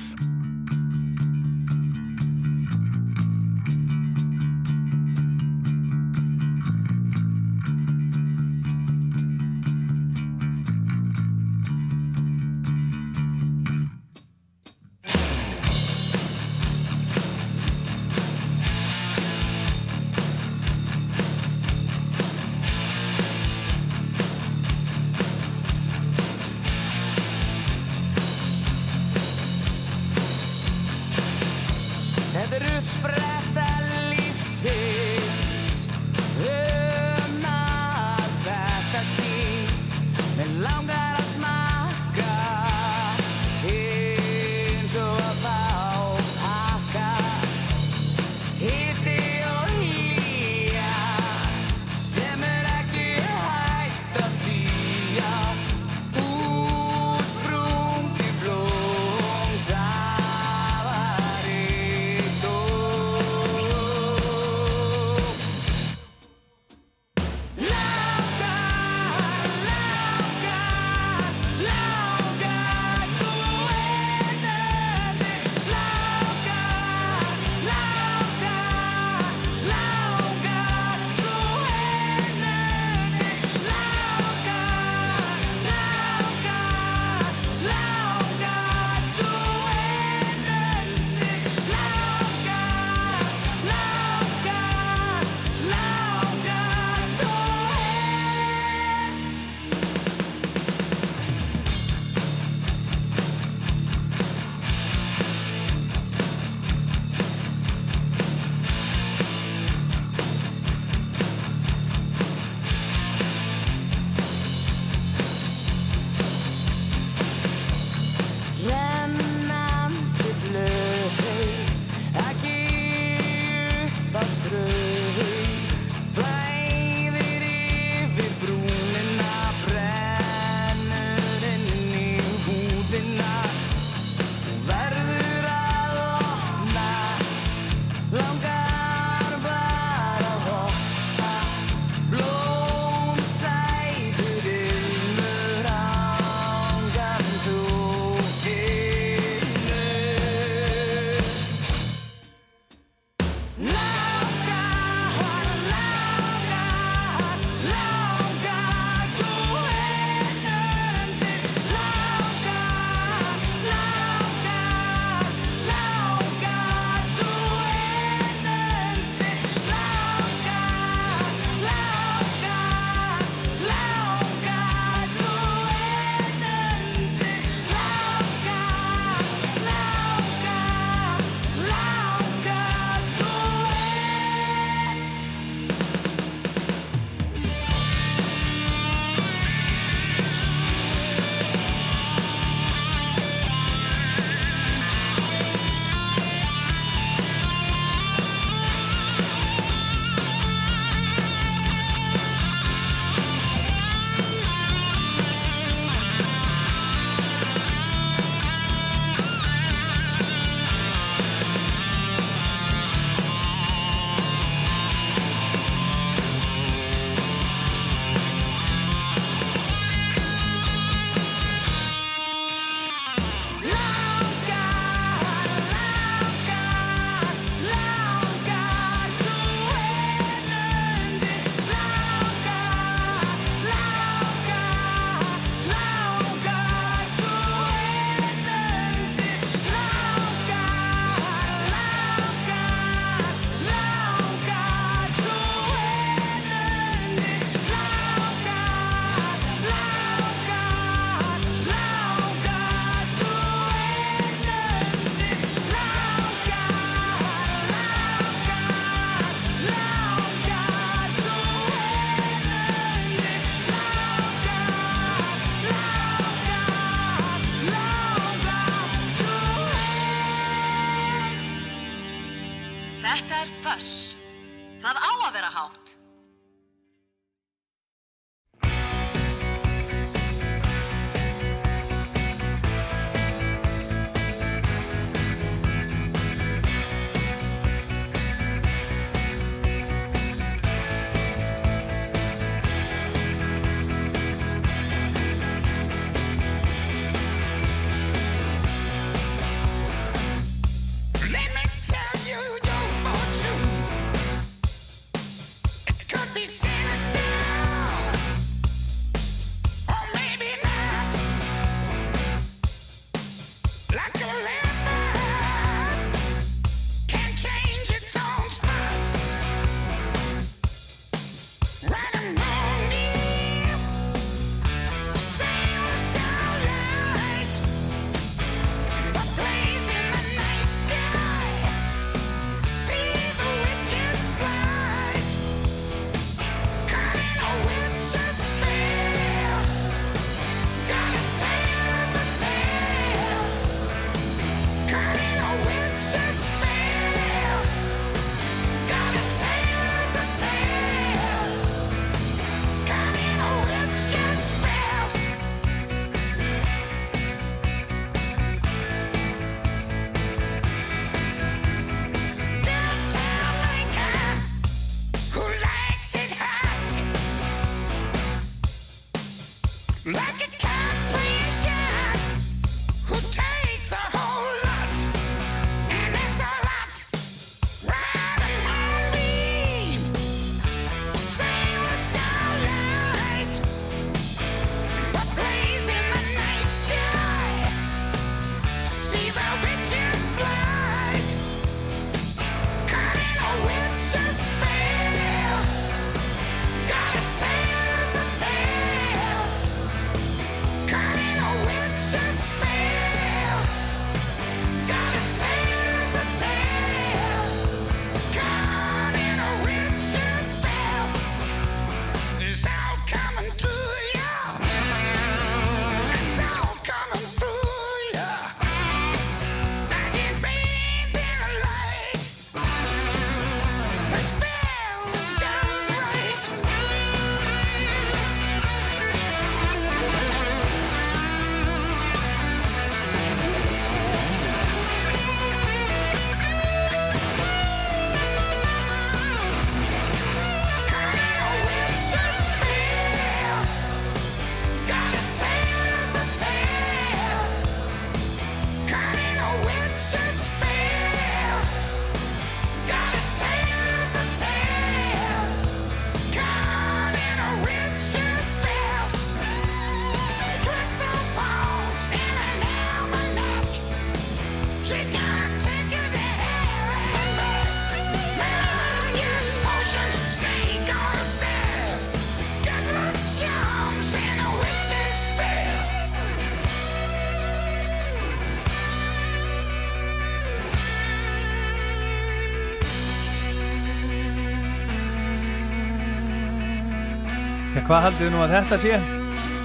hvað haldið þið nú að þetta sé?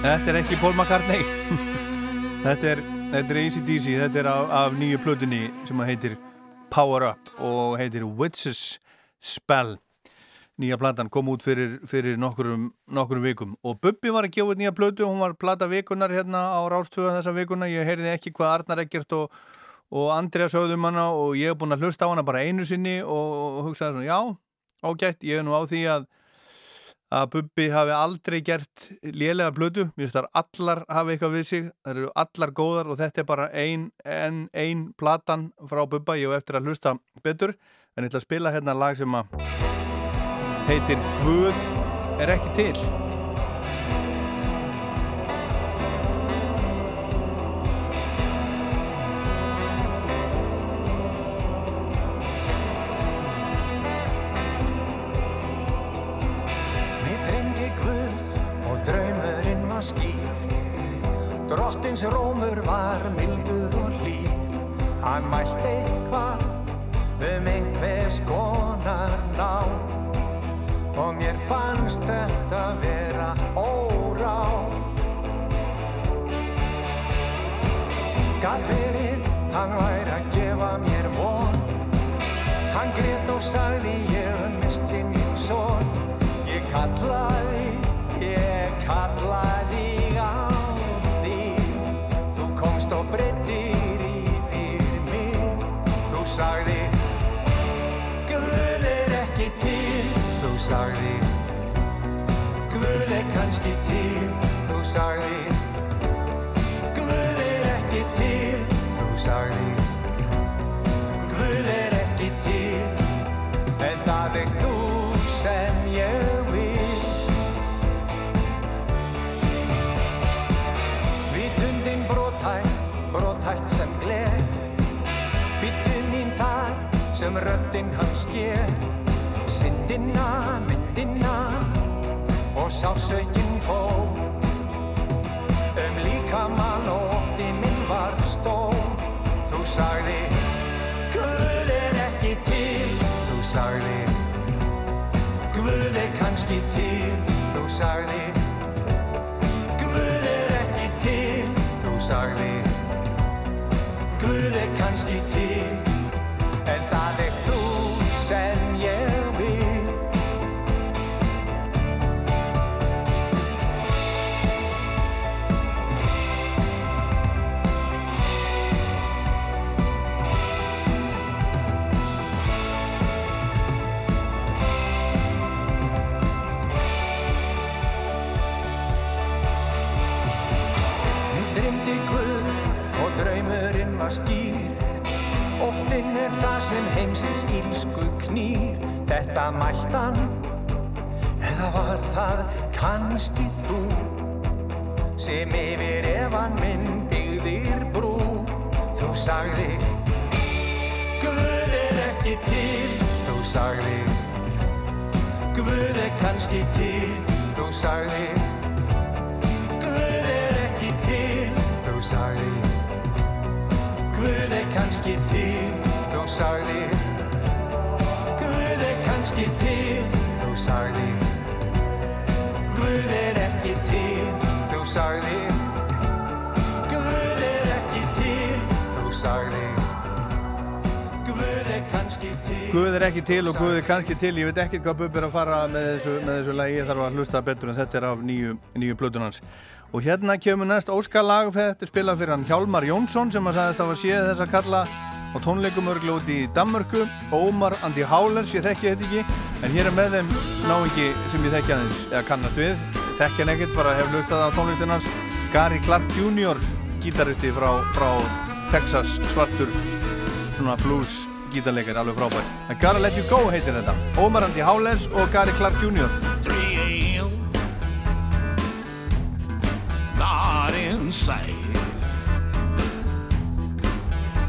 Þetta er ekki Paul McCartney. Þetta er, er ACDC Þetta er af, af nýju plötunni sem heitir Power Up og heitir Witch's Spell. Nýja platan kom út fyrir, fyrir nokkurum, nokkurum vikum. Og Bubbi var að gefa nýja plötu hún var plata vikunar hérna á rástöðu þessa vikuna, ég heyrði ekki hvað Arnar Eggert og, og Andrea sögðum hana og ég hef búin að hlusta á hana bara einu sinni og, og hugsaði svona, já, ágætt ég er nú á því að að Bubbi hafi aldrei gert lélega blödu, mér finnst þar allar hafi eitthvað við sig, það eru allar góðar og þetta er bara ein, ein, ein platan frá Bubba, ég hef eftir að hlusta betur, en ég ætla að spila hérna lag sem að heitir Guð er ekki til Drottins rómur var mildur og hlýr Hann mælt eitthvað um einhvers konar ná? Og mér fannst þetta vera órá. Gat verið, hann væri að gefa mér von. Hann grét og sagði ég misti mín son. Ég kallaði, sagði Guð er ekki til Þú sagði. Guð er kannski til Þú sagði sem röddinn hans sker Syndina, myndina og sásaukin fó. Um líkamann og ótti minn var stór. Þú sagði Guð er ekki til. Þú sagði Guð er kannski til. Þú sagði Guð er ekki til. Þú sagði Guð er kannski til það sem heimsins ílsku knýr. Þetta mæltan Eða var það kannski þú Sem yfir efan minn byggðir brú? Þú sagði Guð er ekki til. Þú sagði Guð er kannski til. Þú sagði Guð er ekki til og Guð er kannski til. Ég veit ekki hvað Bubbi er að fara með þessu, með þessu lagi. Ég þarf að hlusta betur en þetta er af nýju, plötunans og hérna kemur næst Óskar lag þetta er spilað fyrir hann Hjálmar Jónsson sem að sagðist að séð þess að kalla á tónleikum örglu út í Danmörku. Ómar Andi Hálers, ég þekki þetta ekki en hér er með þeim náingi sem ég þekki aðeins, eða kannast við. Þekki hann ekkert, bara hef hlustað á tónlistinans Gary Clark Jr. gítaristi frá, frá Texas svartur svona blues gítarleikar, alveg frábær en Gotta Let You Go heitir þetta Ómar Andi Hálers og Gary Clark Jr. 3 a.m. Not inside.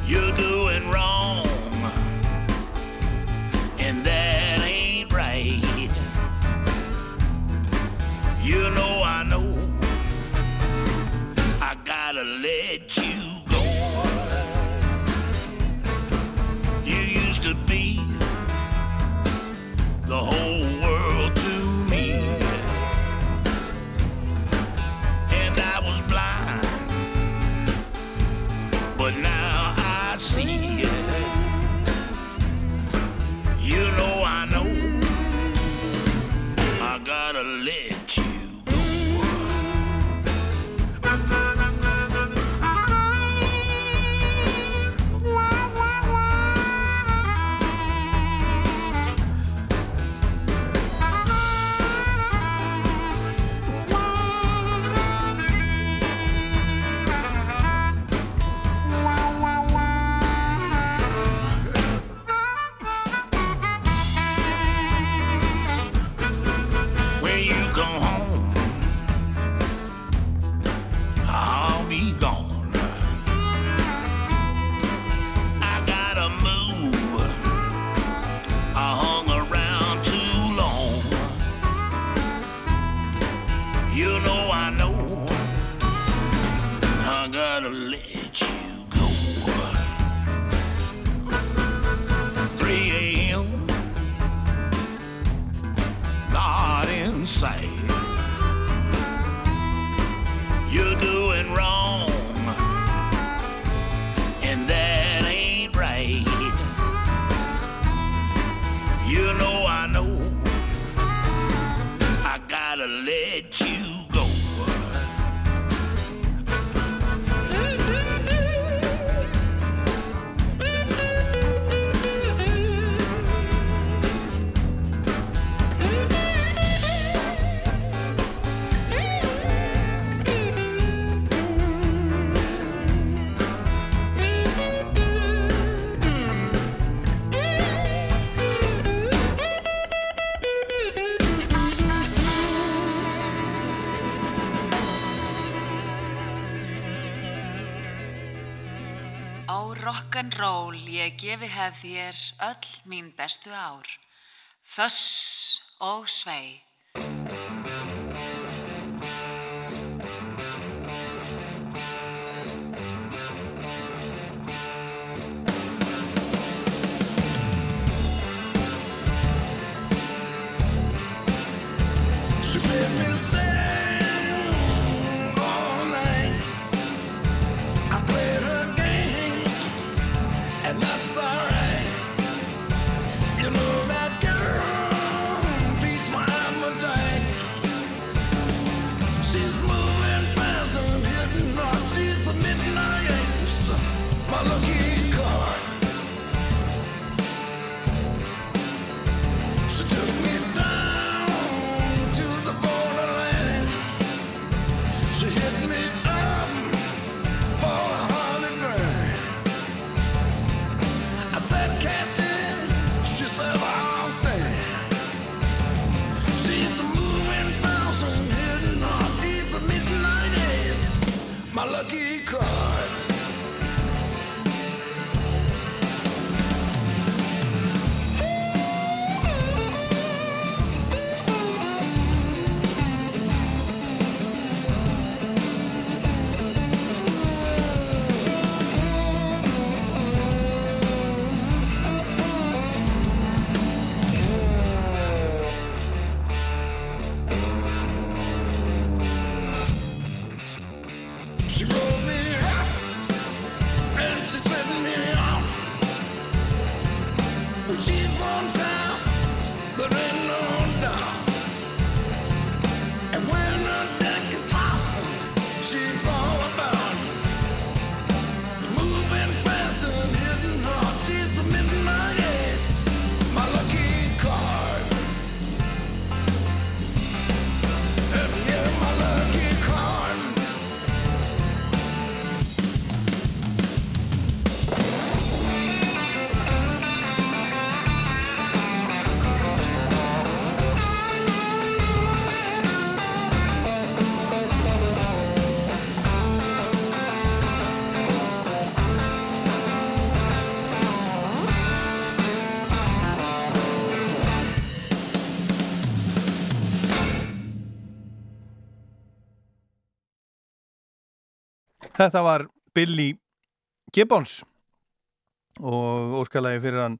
You're doing wrong, and that ain't right. You know I know I gotta let. You the whole world to me. And I was blind, but now I see. You know I know I gotta live. live. Rock'n'roll, ég gefi hef þér öll mín bestu ár. Föss og svei. My lucky card. Þetta var Billy Gibbons og óskalagi fyrir hann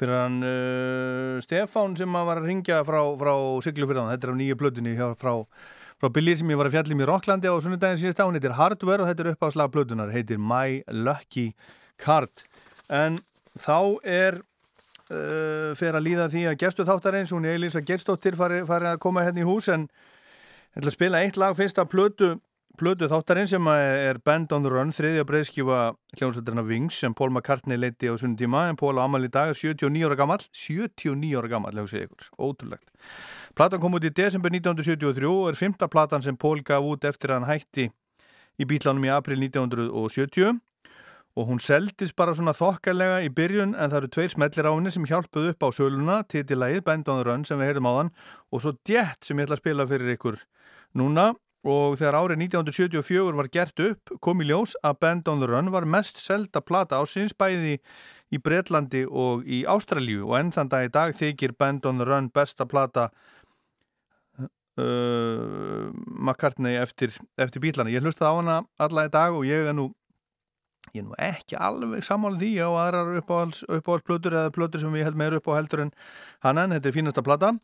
fyrir hann uh, Stefán sem var að ringja frá, frá Siglufyrðan, þetta er á nýju hjá, frá, frá Billy sem ég var að fjallum í Rocklandi á sunnudaginn síðast á, hún heitir Hardware og þetta er upp á slag plötunar, heitir My Lucky Card. En þá er uh, fyrir að líða því að gestu þáttarins, hún er Elisa Gerstóttir farið fari að koma hérna í hús en ég ætla að spila eitt lag fyrst af plötu Plötu þáttarinn sem er Band on the Run, þriðja breyðskífa hljómsveitarna Wings sem Paul McCartney leiti á sunnum tíma en Paul á amal í dag er 79 ára gammal 79 ára gammal, segið ykkur, ótrúlegt. Platan kom út í desember 1973 og er fymta platan sem Paul gaf út eftir að hann hætti í bílánum í april 1970 og hún seldist bara svona þokkalega í byrjun en það eru tveir smellir á henni sem hjálpuð upp á söluna titilægið Band on the Run sem við heyrðum á þann og svo Jet sem ég ætla að spila fyrir ykkur núna og þegar árið 1974 var gert upp kom í ljós að Band on the Run var mest selda plata ásins bæði í Breitlandi og í Ástralíu og enn þann dag í dag þykir Band on the Run besta plata uh, McCartney eftir, eftir bílana. Ég hlusta á hana alla í dag og ég er nú ég er nú ekki alveg sammála því á aðrar uppáhaldsplötur eða plötur sem ég held meira upp á heldur en hann en þetta er fínasta plata og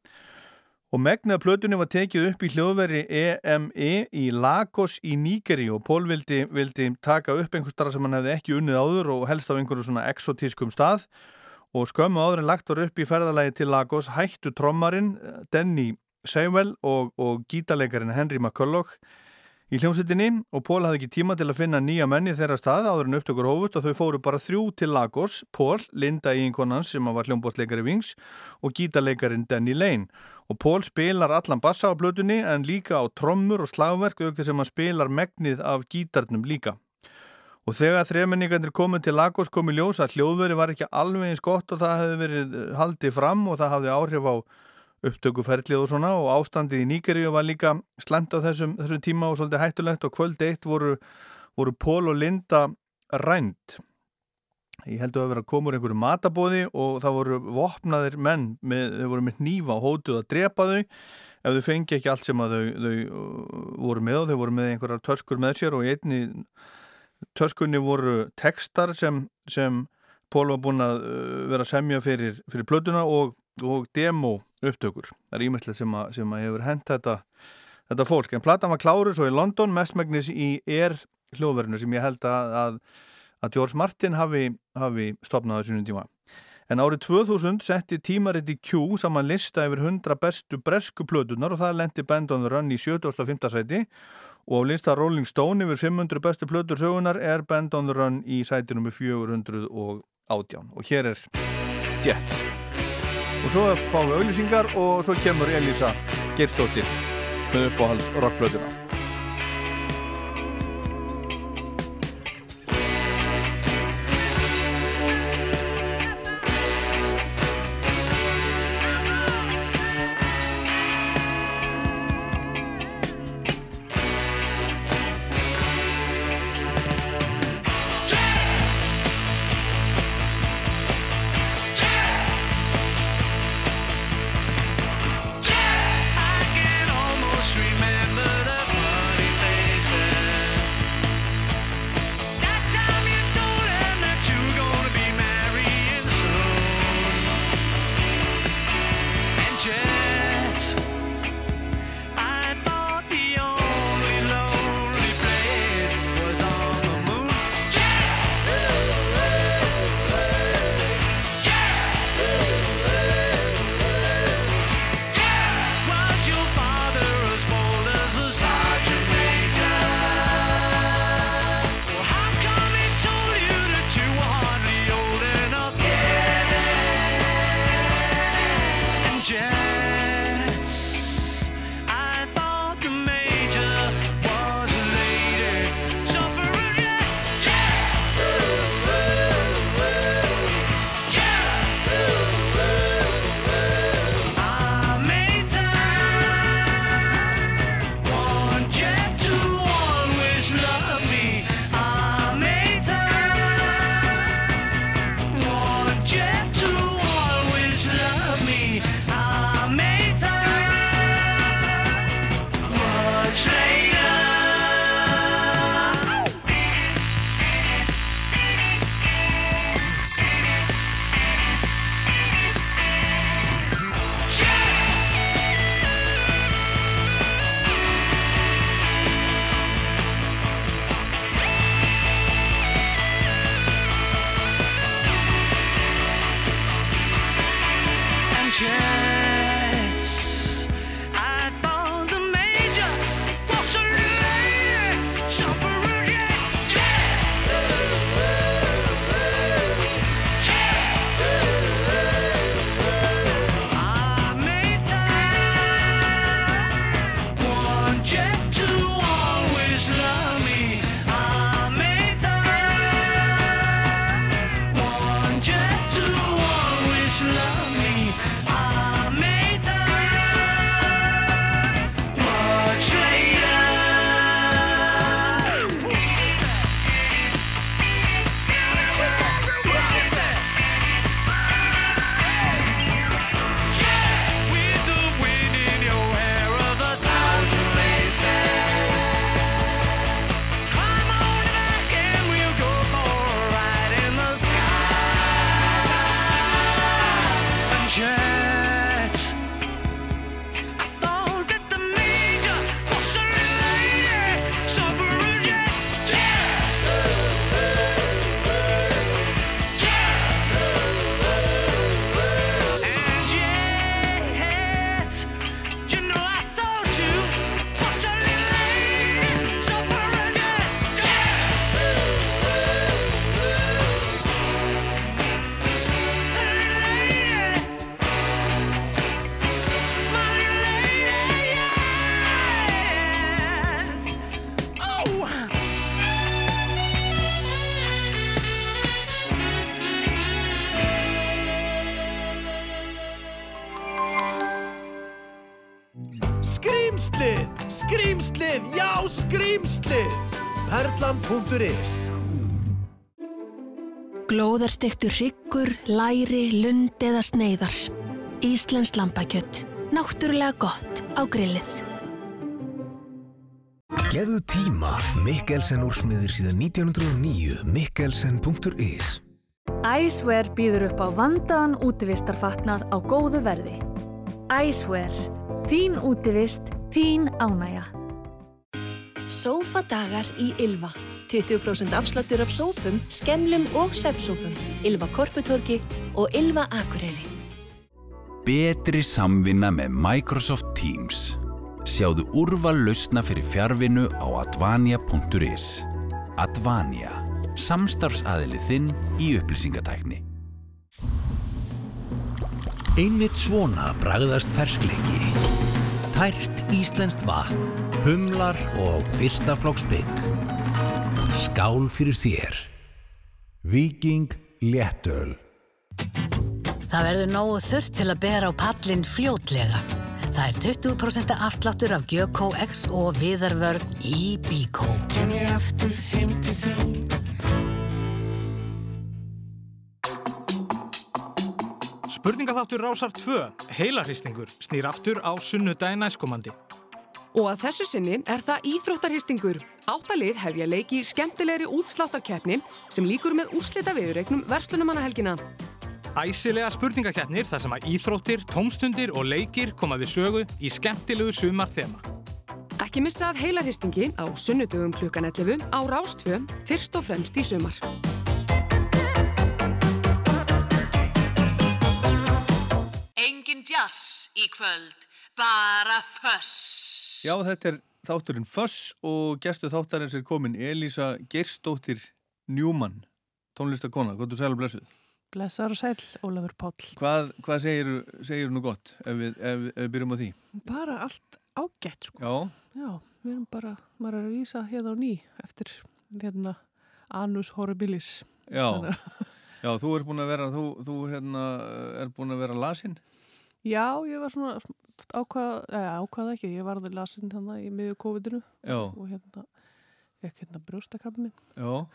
megnað plötunni var tekið upp í hljóðveri EME í Lagos í Nígeri og Pól vildi, vildi taka upp einhver starf sem hann hefði ekki unnið áður og helst á einhverju svona exotískum stað. Og skömmu áður en lagt var upp í ferðalagi til Lagos hættu trommarinn Denny Seiwell og, og gítarleikarin Henry McCulloch í hljómsveitinni. Og Pól hafði ekki tíma til að finna nýja menni þeirra stað áður en upptökur hófust og þau fóru bara þrjú til Lagos, Pól, Linda Íinkonans sem var hljómbótsleikari Vings og gítarleikarin Danny Lane og Pól spilar allan bassa á blötunni en líka á trommur og slagverk aukþess sem hann spilar megnið af gítarnum líka. Og þegar þremenningarnir komið til Lagos komið ljós að hljóðveri var ekki alveg eins gott og það hefði verið eh, haldið fram og það hafði áhrif á upptökuferlið og svona og ástandið í Nígeríu var líka slemt á þessum, þessum tíma og svolítið hættulegt og kvöld eitt voru, voru Pól og Linda rænt. Ég held að vera að koma úr einhverju matabóði og það voru vopnaðir menn, með, þau voru með nýfa og hótuð að drepa þau ef þau fengi ekki allt sem þau, þau uh, voru með og þau voru með einhverjar töskur með sér og í einni töskunni voru tekstar sem, sem Pól var búin að uh, vera að semja fyrir, fyrir plötuna og, og demo upptökur. Það er ímestlega sem, sem að hefur hent þetta, þetta fólk. En platan var kláru svo í London, mestmægnis í Air hljóðverðinu sem ég held að, að, að George Martin hafi, hafi stopnað á sínum tíma. En árið 2000 setti tímariti Q saman lista yfir 100 bestu bresku plötunar og það lendi Band on the Run í 75. sæti og á lista Rolling Stone yfir 500 bestu plötur sögunar er Band on the Run í sæti nr. 418 og hér er Jet og svo fáum við auðlýsingar og svo kemur Elisa Geirstóttir með uppáhalds rockplötuna Perlan.is Glóðarstektur hryggur, læri, lund eða sneiðar. Íslands lambakjött. Náttúrulega gott á grillið. Gefðu tíma, Mikkelsen úrsmiðir síðan 1909, mikkelsen.is Æsver býður upp á vandaðan útivistarfatnað á góðu verði. Æsver. Þín útivist, þín ánægja. Sófadagar í Ylva. 20% afsláttur af sófum, skemlum og svepsófum. Ylva Korputorki og Ylva Akureyri. Betri samvinna með Microsoft Teams. Sjáðu úrval lausna fyrir fjárvinnu á advania.is. Advania. Samstarfsaðili þinn í upplýsingatækni. Einmitt svona bragðast ferskleiki. Tært íslenskt vatn, humlar og fyrsta flokks bygg. Skál fyrir þér. Viking Léttöl. Það verður nógu þurft til að bera á pallin fljótlega. Það er 20% afsláttur af Gjökó X og viðarvörn í Bíkó. Kem ég aftur heim til þín Spurningaþáttur Rásar 2, heilarhristingur, snýr aftur á sunnudagi næstkomandi. Og að þessu sinni er það íþróttarhistingur. Áttalið hefja leiki skemmtilegri útsláttarkeppni sem líkur með úrslita viðregnum verslunumannahelgina. Æsilega spurningakeppnir þar sem að íþróttir, tómstundir og leikir koma við sögu í skemmtilegu sumar þema. Ekki missa af heilarhistingi á sunnudögum klukkan 11 á Rástvö, fyrst og fremst í sumar. Engin jazz í kvöld, bara föss. Já, þetta er þátturinn Föss og gestu þáttarins er komin Elísa Gerstóttir Njúmann, tónlistakona, hvað þú sælu blessuð? Blessar og sæl, Ólafur Páll. Hvað, hvað segir, segir nú gott ef við, ef, ef við byrjum á því? Bara allt ágætt, sko. Já, Já, við erum bara, maður er að rýsa hérna á ný eftir, hérna, Anus Horribilis. já, já, þú er búin að vera, þú, þú hérna, er búin að vera lasinn? Já, ég var svona ákvað, eða ákvað ekki, ég varði lasin þannig í miðju COVID-inu og hérna, fekk hérna brjóstakrabbi minn Já,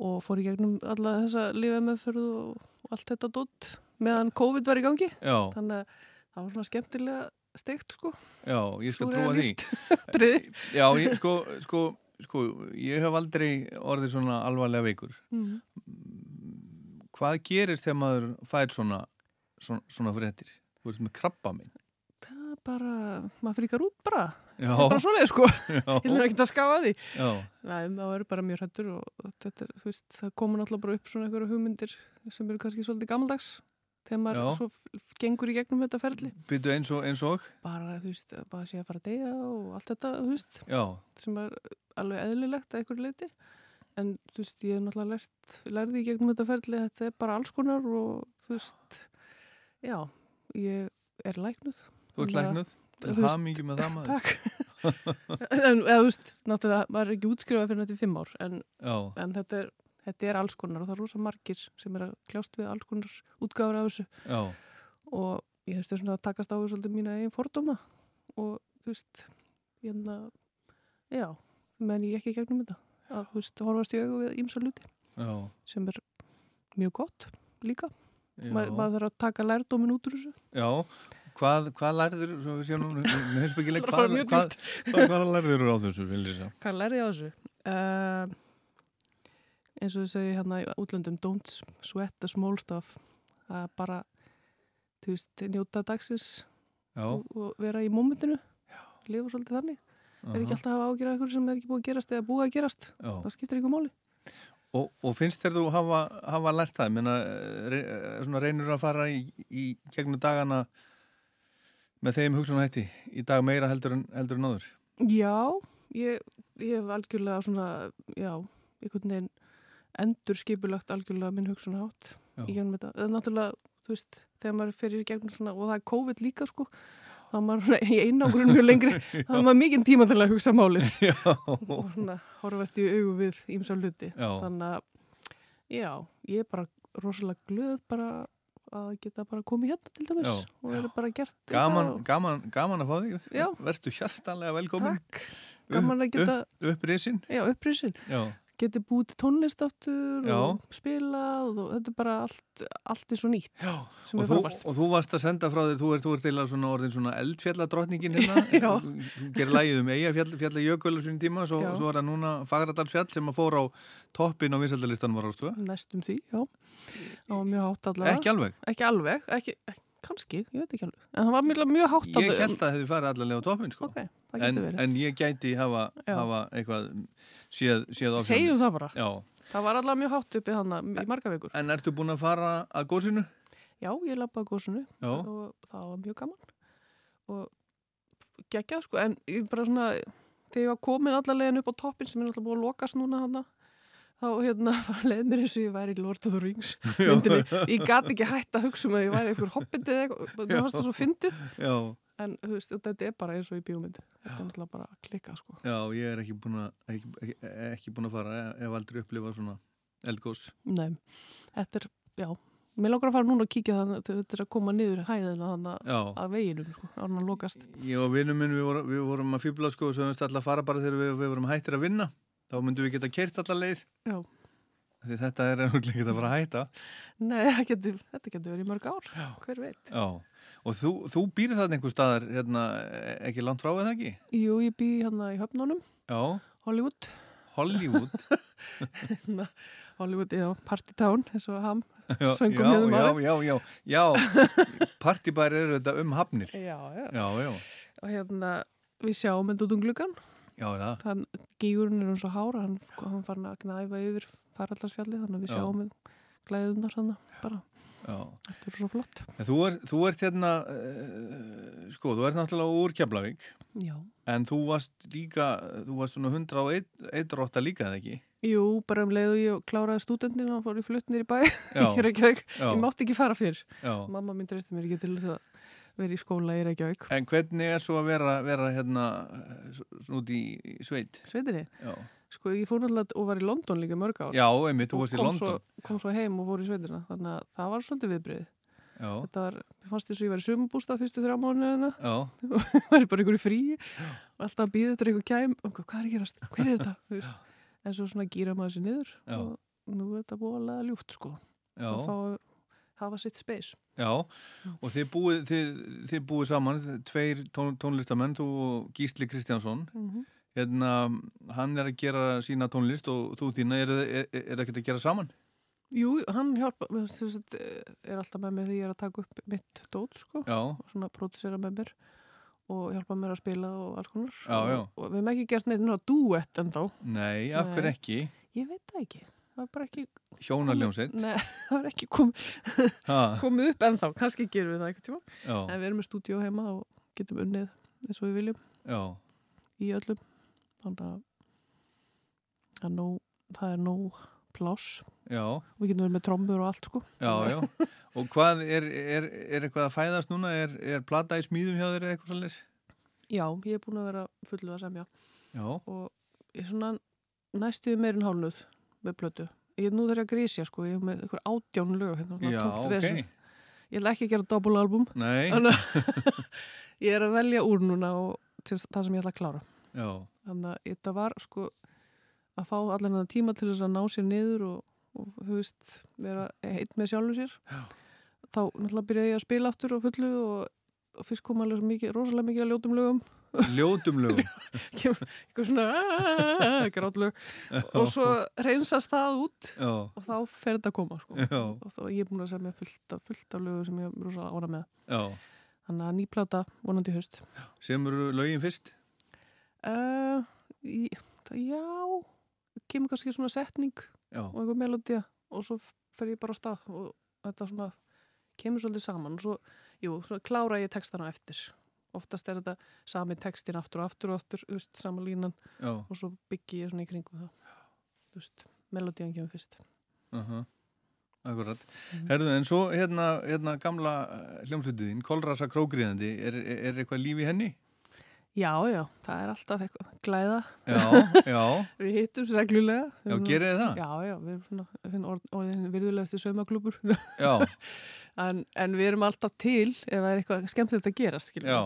og fór í gegnum alla þessa lífið meðferð og, allt þetta dótt meðan COVID var í gangi. Já. Þannig að það var svona skemmtilega steikt, sko. já, ég skal trúa því. Já, ég, sko, sko, sko, ég hef aldrei orðið svona alvarlega veikur. Mhm. Hvað gerist þegar maður fær svona, svona, svona fréttir? Þú veist með krabba minn. Það er bara, maður fríkar út bara. Já. Það er bara svoleið, sko. Ég er ekki að skafa því. Nei, það er bara mjög hrættur og þetta er, veist, það koma náttúrulega bara upp svona einhverju hugmyndir sem eru kannski svolítið gammaldags þegar maður Já. svo gengur í gegnum þetta ferli. Byrju eins og, eins og? Bara, þú veist, bara sé að fara að deyja og allt þetta, þú veist, Já. sem er alveg eðlilegt að einhverju leiti. En, þú veist, ég hef náttúrulega lært, lærði í gegnum þetta ferli, þetta er bara alls konar og, þú veist, já, ég er læknuð. Þú ert læknuð? Þú veist, hamingju með það, maður. Takk. en, þú veist, náttúrulega, maður er ekki útskrifað fyrir þetta í fimm ár, en, en þetta, er, þetta er alls konar og það er rosa margir sem er að kljást við alls konar útgáður af þessu. Já. Og ég þurfti svona að takast á við svolítið mína eigin fordóma og, þú veist, hérna, já, menn ég ekki gegnum þetta. Að, þú veist, horfast í augu við ímsa luti Já. sem er mjög gott líka. Ma, maður þarf að taka lærdómin út úr þessu. Já, hvað, hvað lærður, svo við séum nú, með heimsbyggileg, Það er bara hvað, hvað, hvað, lærður á þessu? Hvað lærði á þessu? Uh, eins og þið segja hérna í útlöndum don't sweat the small stuff er bara þú veist, njóta dagsins og, og vera í mómentinu lifa svolítið þannig er Aha. ekki alltaf að hafa ágjörða eitthvað sem er ekki búið að gerast eða búið að gerast Já. það skiptir ykkur máli Og, og finnst þér þú hafa, hafa lært það? Menna, re, svona reynur að fara í, í gegnum dagana með þeim hugsunahætti í dag meira heldur en, heldur en áður? Já, ég, ég hef algjörlega svona, já, einhvern veginn endur skipulagt algjörlega minn hugsunahátt í gegnum þetta. Það er náttúrulega, þú veist, þegar maður fyrir í gegnum svona, og það er COVID líka, sko, þá er maður svona í einangrun mjög lengri, þá er maður mikinn tíma til að hugsa málið og svona horfast í augu við ímsa hluti. Þannig að, já, ég er bara rosalega glöð bara að geta bara komið hérna til dæmis Já. og verið bara gert Gaman, og- gaman, gaman að fá þig. Vertu hjartanlega velkomin. Takk. Gaman að geta- Upp, Geti búið tónlist aftur Já. og spilað og þetta er bara allt, allt er svo nýtt. Já. Sem Og er þú, og þú varst að senda frá þér, þú ert, þú ert eila svona orðin svona eldfjalladrottningin hérna. Gerir lægið um eiga fjall, fjalla jökul á svona tíma, svo, svo er það núna Fagradalsfjall sem að fóra á toppin á vinsaldalistanum var ástu. Næstum því, já. Var mjög hátt allavega. Ekki alveg? Ekki alveg, ekki, ekki kannski, ég veit ekki alveg. En það var mjög, mjög hátt Ég held að það hefði farið allavega á toppin, sko. Ok, það en, en ég gæti hafa, hafa eitthvað séð, séð á Segjum það bara. Já. Það var allavega mjög hátt uppi þannig í marga vikur. En ertu búin að fara að gósinu? Já, ég lappaði gósinu Já. og það var mjög gaman og geggjað sko, en ég bara svona þegar ég var komin allavega upp á toppin sem er alltaf búið að lokast núna hana þá hérna var leið mér eins og ég væri í Lord of the Rings. Myndinni, ég gat ekki hægt að hugsa um að ég væri einhver hobbitið eða eitthvað, mér fannst það svo fyndið. Já. en þú veist, þetta er bara eins og í bíómynd þetta er náttúrulega bara að klika sko. Já, ég er ekki búin að, ekki, ekki, ekki búin að fara, hef aldrei upplifað svona eldgós. Nei, þetta er, já. Mér langar að fara núna að kíkja þannig til þetta er að koma niður hæðina þannig að veginum sko, ára hann lokast. Ég og vinnum minn, við, voru, við vorum að fýbla sko og svo höfumst alltaf að fara bara þegar við, við vorum hættir að vinna. Þá myndum við geta kert alla leið. Já. Því þetta er einhvern veginn að fara að hætta. Nei, það getur, þetta getur verið í mörg ár, Já. hver veit. Já. Og þú, þú býrð þarna einhver staðar, hérna, ekki langt frá eða ekki? Jú, ég bý hérna í höfnunum, Já. Hollywood. Hollywood? Hérna, Hollywood, já, Partytown, eins og ham, Já, hérna já, já, já, já, partibæri eru þetta um hafnir. Já, já. Já, já, Og hérna, við sjáum þetta út um gluggan. Já. Þann, gígurinn er eins og hára, hann, hann farin að knæfa yfir faraldarsfjalli, þannig að við Já. sjáum við glæðunar hann bara. Já. Þetta er svo flott. En þú, er, þú ert hérna, uh, sko, þú ert náttúrulega úr Keflavík. En þú varst líka, þú varst svona 101 rótta líka, eða ekki? Jú, bara um leið og ég kláraði stúdendin og fór í fluttnir í bæ Reykjavík. Já. Ég mátti ekki fara fyrr. Mamma mín treysti mér ekki til þess að vera í skóla í Reykjavík. En hvernig er svo að vera, vera hérna, út í sveit? Sveitinni? Já. Sko, ég fór náttúrulega og var í London líka mörg ár. Já, einmitt, þú varst í London. Svo, kom svo heim og fór í sveitina, þannig að það var svolítið viðbrið. Já. Þetta var, mér fannst þess að ég var í sumabústað fyrstu þrjá mánuðina. Já. var ég bara í frí alltaf að býða eftir ykkur kæm og hvað er að gerast, hver er þetta? En svo svona gýra maður sér niður Já. og nú er þetta búinlega ljúft sko. Já. Hafa sitt space. Já, og þið búið, þið, þið búið saman, tveir tón, tónlistamenn, þú og Gísli Kristjánsson. Mhm. Hérna, hann er að gera sína tónlist og þú þína, er, er ekkert að gera saman? Jú, hann hjálpa, er alltaf með mér þegar ég er að taka upp mitt dót, sko. Já. Og svona pródusera með mér og hjálpa mér að spila og alls konar. Já, já. Og, og við hefum ekki gert neitt náttúrulega duett ennþá. Nei, af Nei. ekki? Ég veit það ekki. Það var bara ekki... Hjónaljónsett? Nei, það var ekki komið Ha. komið upp ennþá. Kannski gerum við það eitthvað. En við erum með stúdíó heima og getum unnið eins og við viljum. Já. Í öllum. Þannig að það er nóg, það er nóg pláss. Já. Og við getum verið með trommur og allt, sko. Já, já. Og hvað, er, er, er eitthvað að fæðast núna? Er, er plata í smíðum hjá þér eitthvað svolítið? Já, ég er búin að vera fullu að semja. Já. Og ég er svona næstuði meirinn hálnuð með plötu. Ég nú þeirra að grísja, sko. Ég er með einhver átján lög. Hérna, Já, tómt ok. vesen. Ég ætla ekki að gera. Þannig að ég er að velja úr núna og til það sem ég ætla að klára. Já. Þannig að þetta var sko að fá allan þennan tíma til þess að ná sér niður og, og þú veist, vera heitt með sjálfum sér. Já. Þá náttúrulega byrjaði ég að spila aftur á fullu og, og fyrst kom alveg rosalega mikið að ljótum lögum. Ljótum lögum? Eitthvað svona grátlög og svo reynsast það út Já. og þá fer þetta að koma sko. Og þá ég er búin að segja fullt af, fullt af lögum sem ég er rosalega ára með. Já. Þannig að nýplata vonandi í haust. Semur lögin fyrst? Uh, í, það, já, kemur kannski svona setning Já. og einhver melodía og svo fer ég bara á stað og þetta svona kemur svolítið saman og svo, jú, svona klára ég textana eftir. Oftast er þetta sami textin aftur og aftur og aftur, þú veist, sama línan Já. og svo byggi ég svona í kringum það. Þú veist, melodían kemur fyrst. Uh Akkurat. Mhm. Herðu, en svo hérna, hérna gamla hljómsveitiðin, Kolrasa Krógriðandi, er, er, er eitthvað líf í henni? Já, já, það er alltaf eitthvað glæða. Já, já. við hittumst reglulega. Já, gerið þið það? Já, já, við erum svona orð, orðin virðulegasti saumaklúpur. Já. en, en við erum alltaf til ef það er eitthvað skemmtilegt að gera. Já,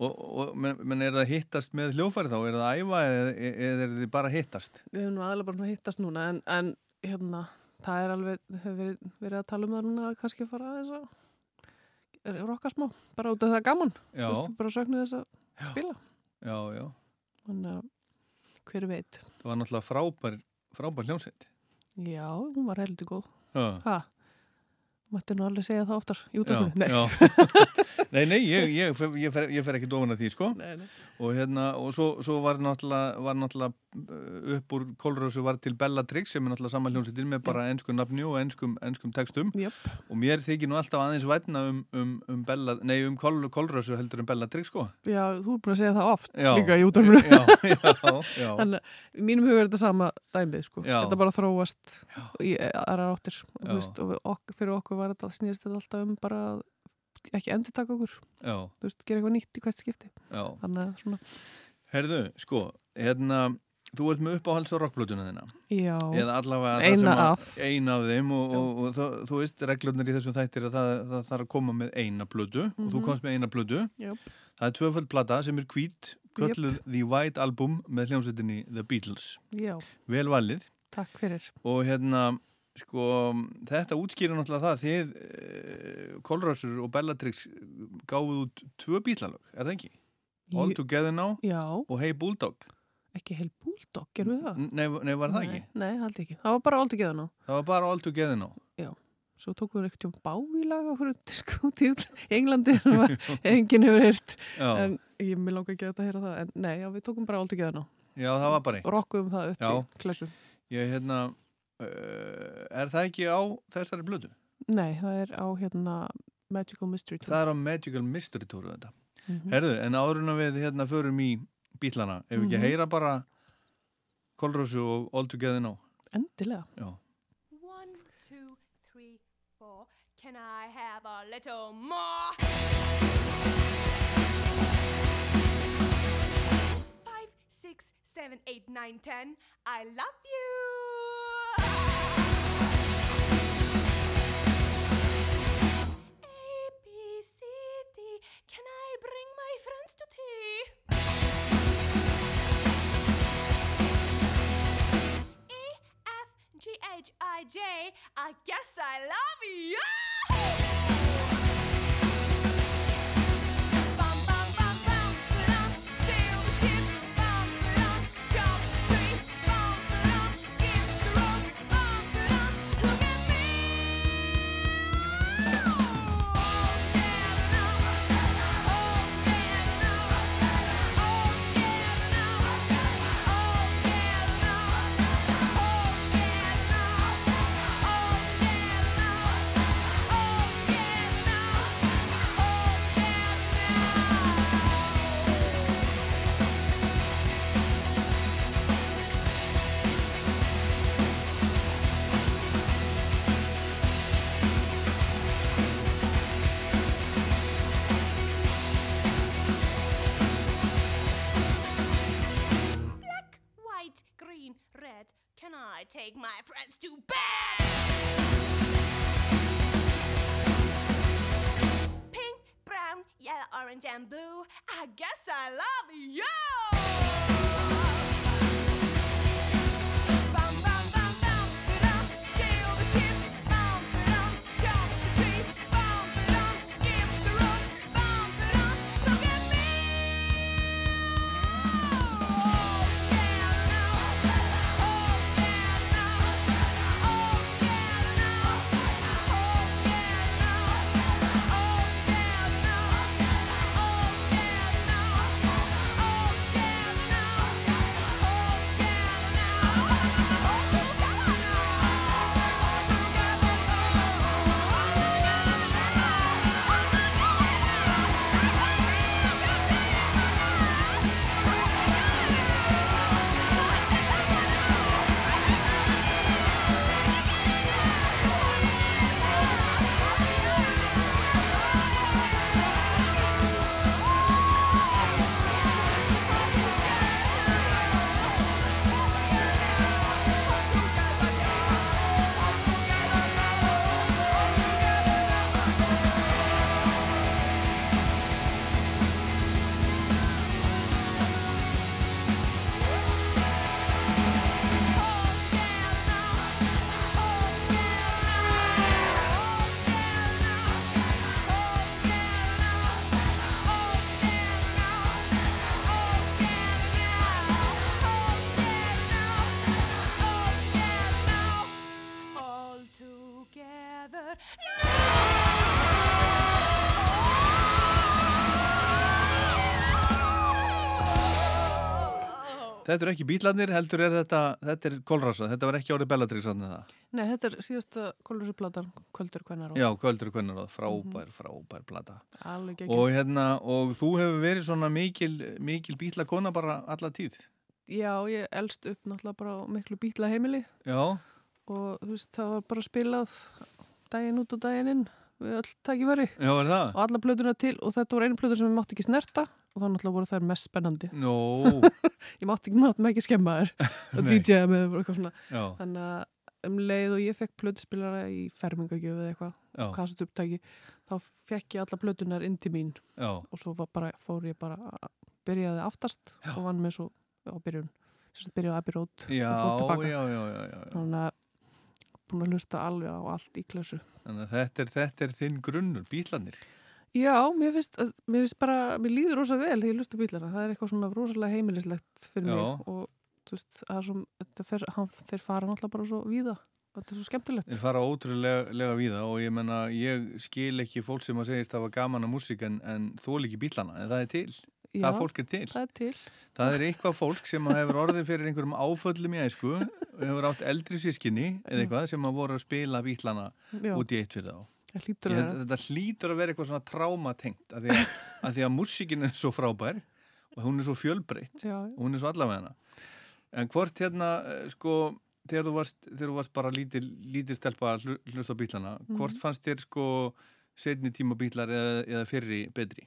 og, og menn, menn er það að hittast með hljófæri þá? Er það að æfa eða, eða er þið bara hittast? Við erum nú aðalega bara að hittast núna en, en hérna, það er alveg hefur verið, verið að tala um það núna að kannski fara að þess að rokka smá, bara út af það gaman veist, bara söknu þess að spila Já, já. þannig að hver veit Það var náttúrulega frábær, frábær hljómsveit. Já, hún var heldur góð Já. Ha? Mætti nú alveg segja það oftar í Já, útöfnu já. nei, nei, ég, ég, fer- ég, fer, ég fer ekki að því, sko. Nei, nei. Og hérna, og svo, svo var náttúrulega, var náttúrulega uh, upp úr Kólrössu var til Bellatrix sem er náttúrulega saman hljómsveitin með bara ennskum nafni og ennskum, ennskum textum. Jöp. Og mér þykir nú alltaf aðeins vætna um, um, um, Bella, nei, um Kól, Kólrössu heldur um Bellatrix, sko. Já, þú er búin að segja það oft Já. líka í útöfnu Já, já, já. Þannig að mínum huga er þetta sama dæmið sko. Já. Þetta bara þróast í aðra áttir og, veist, og ok, fyrir okkur var þetta snýrst þetta alltaf um bara ekki endur taka okkur Já. þú veist, gera eitthvað nýtt í hvert skipti Já. þannig að svona Herðu, sko, hérna, þú ert með uppáhalds á rockblutuna þina. Já. Það Eina af. Eina af þeim og, og, og, þú, þú veist, reglurnar í þessum þættir að það, það þarf að koma með eina blödu og þú Mhm. komst með eina blödu. Jöp. Það er tvöföld plata sem er hvít, kölluð The White Album með hljómsveitinni The Beatles. Já. Vel valið. Takk fyrir Og hérna, sko, þetta útskýrir náttúrulega það þið, uh, Kolrásur og Bellatrix gáfuð út tvö bítlalög, er það ekki? All Together Now Já. og Hey Bulldog. ekki búldokk, gerum við það? Nei, nei var það nei, ekki? Nei, haldi ekki, það var bara alltaf geðan á Það var bara All Together Now. Já, svo tókum við ekkert um okkur sko til Englandi enginn hefur Já. en ég vil langa ekki að þetta heyra það en nei, já, við tókum bara alltaf geðan á Já, það var bara eitt. Rokkuðum það upp Já. í klessu Ég, hérna, er það ekki á þessari blödu? Nei, það er á hérna Magical Mystery Tour Það er á Magical Mystery Tour þetta. Mhm. Herðu, en áður en að við hérna förum í bílana, ef við ekki Mhm. heyra bara Kolrósu og All Together Now. Endilega. Já. One, two, three, four. Can I have a little more? Five, six, seven, eight, nine, ten. I love you. Can I bring my friends to tea? E, F, G, H, I, J. I guess I love you. Take my friends to bed? Pink, brown, yellow, orange, and blue. I guess I love you. Þetta eru ekki bílarnir, heldur er þetta þetta er Kolrasa, þetta var ekki árið Bellatrix Nei, þetta er síðasta Kolrasa-plata Kvöldur Kvennaróð Já, Kvöldur Kvennaróð, frábær, mm -hmm. frábær plata. Og, hérna, og þú hefur verið svona mikil, mikil bílakona bara alla tíð? Já, ég elst upp náttúrulega bara miklu bílaheimili. Já. Og þú veist, það var bara spilað daginn út og daginn inn við öll er það? og alla plötuna til og þetta voru einu plötur sem við mátti ekki snerta og það náttúrulega voru þær mest spennandi Nó. ég mátti ekki, mátti ekki skemma þær og Nei. DJ með þannig að um leið og ég fekk plötuspilara í fermingagjöf eða eitthvað kassut upptæki þá fekk ég alla plötunar inn til mín Já. og svo bara, fór ég bara byrjaði aftast Já. og vann með svo á byrjun byrjaði Abbey Road já, og fór tilbaka þannig að búin að hlusta alveg á allt í klösu Þannig að þetta er, þetta er þinn grunnur, bílarnir. Já, mér finnst, mér finnst bara, mér líður rosa vel þegar ég hlusta bílana, það er eitthvað svona rosalega heimilislegt fyrir Já. mig og þú veist, það er svo, þetta fer, hann, þeir fara náttúrulega bara svo víða, þetta er svo skemmtilegt. Þeir fara ótrúlega lega víða og ég menna, ég skil ekki fólk sem að segist að hafa gaman að músík en, en þól ekki bílana, en það er til. Já, það fólk er til. Það er til. Það er eitthvað fólk sem hefur orðið fyrir einhverjum áföllum í æsku hefur átt eldri sískinni eða eitthvað sem að voru að spila Já. út í eitt fyrir þá. Það hlýtur að Ég-. Þetta hlýtur að vera eitthvað svona trámatengt að því að, að, því að músíkin er svo frábær og hún er svo fjölbreytt og hún er svo allavegna. En hvort hérna, eh, sko, þegar þú varst, þegar þú varst bara lítil, lítil stelpa að hlu- hlusta á Mhm. hvort fannst þér sko setni tíma bílar eða, eða fyrri betri?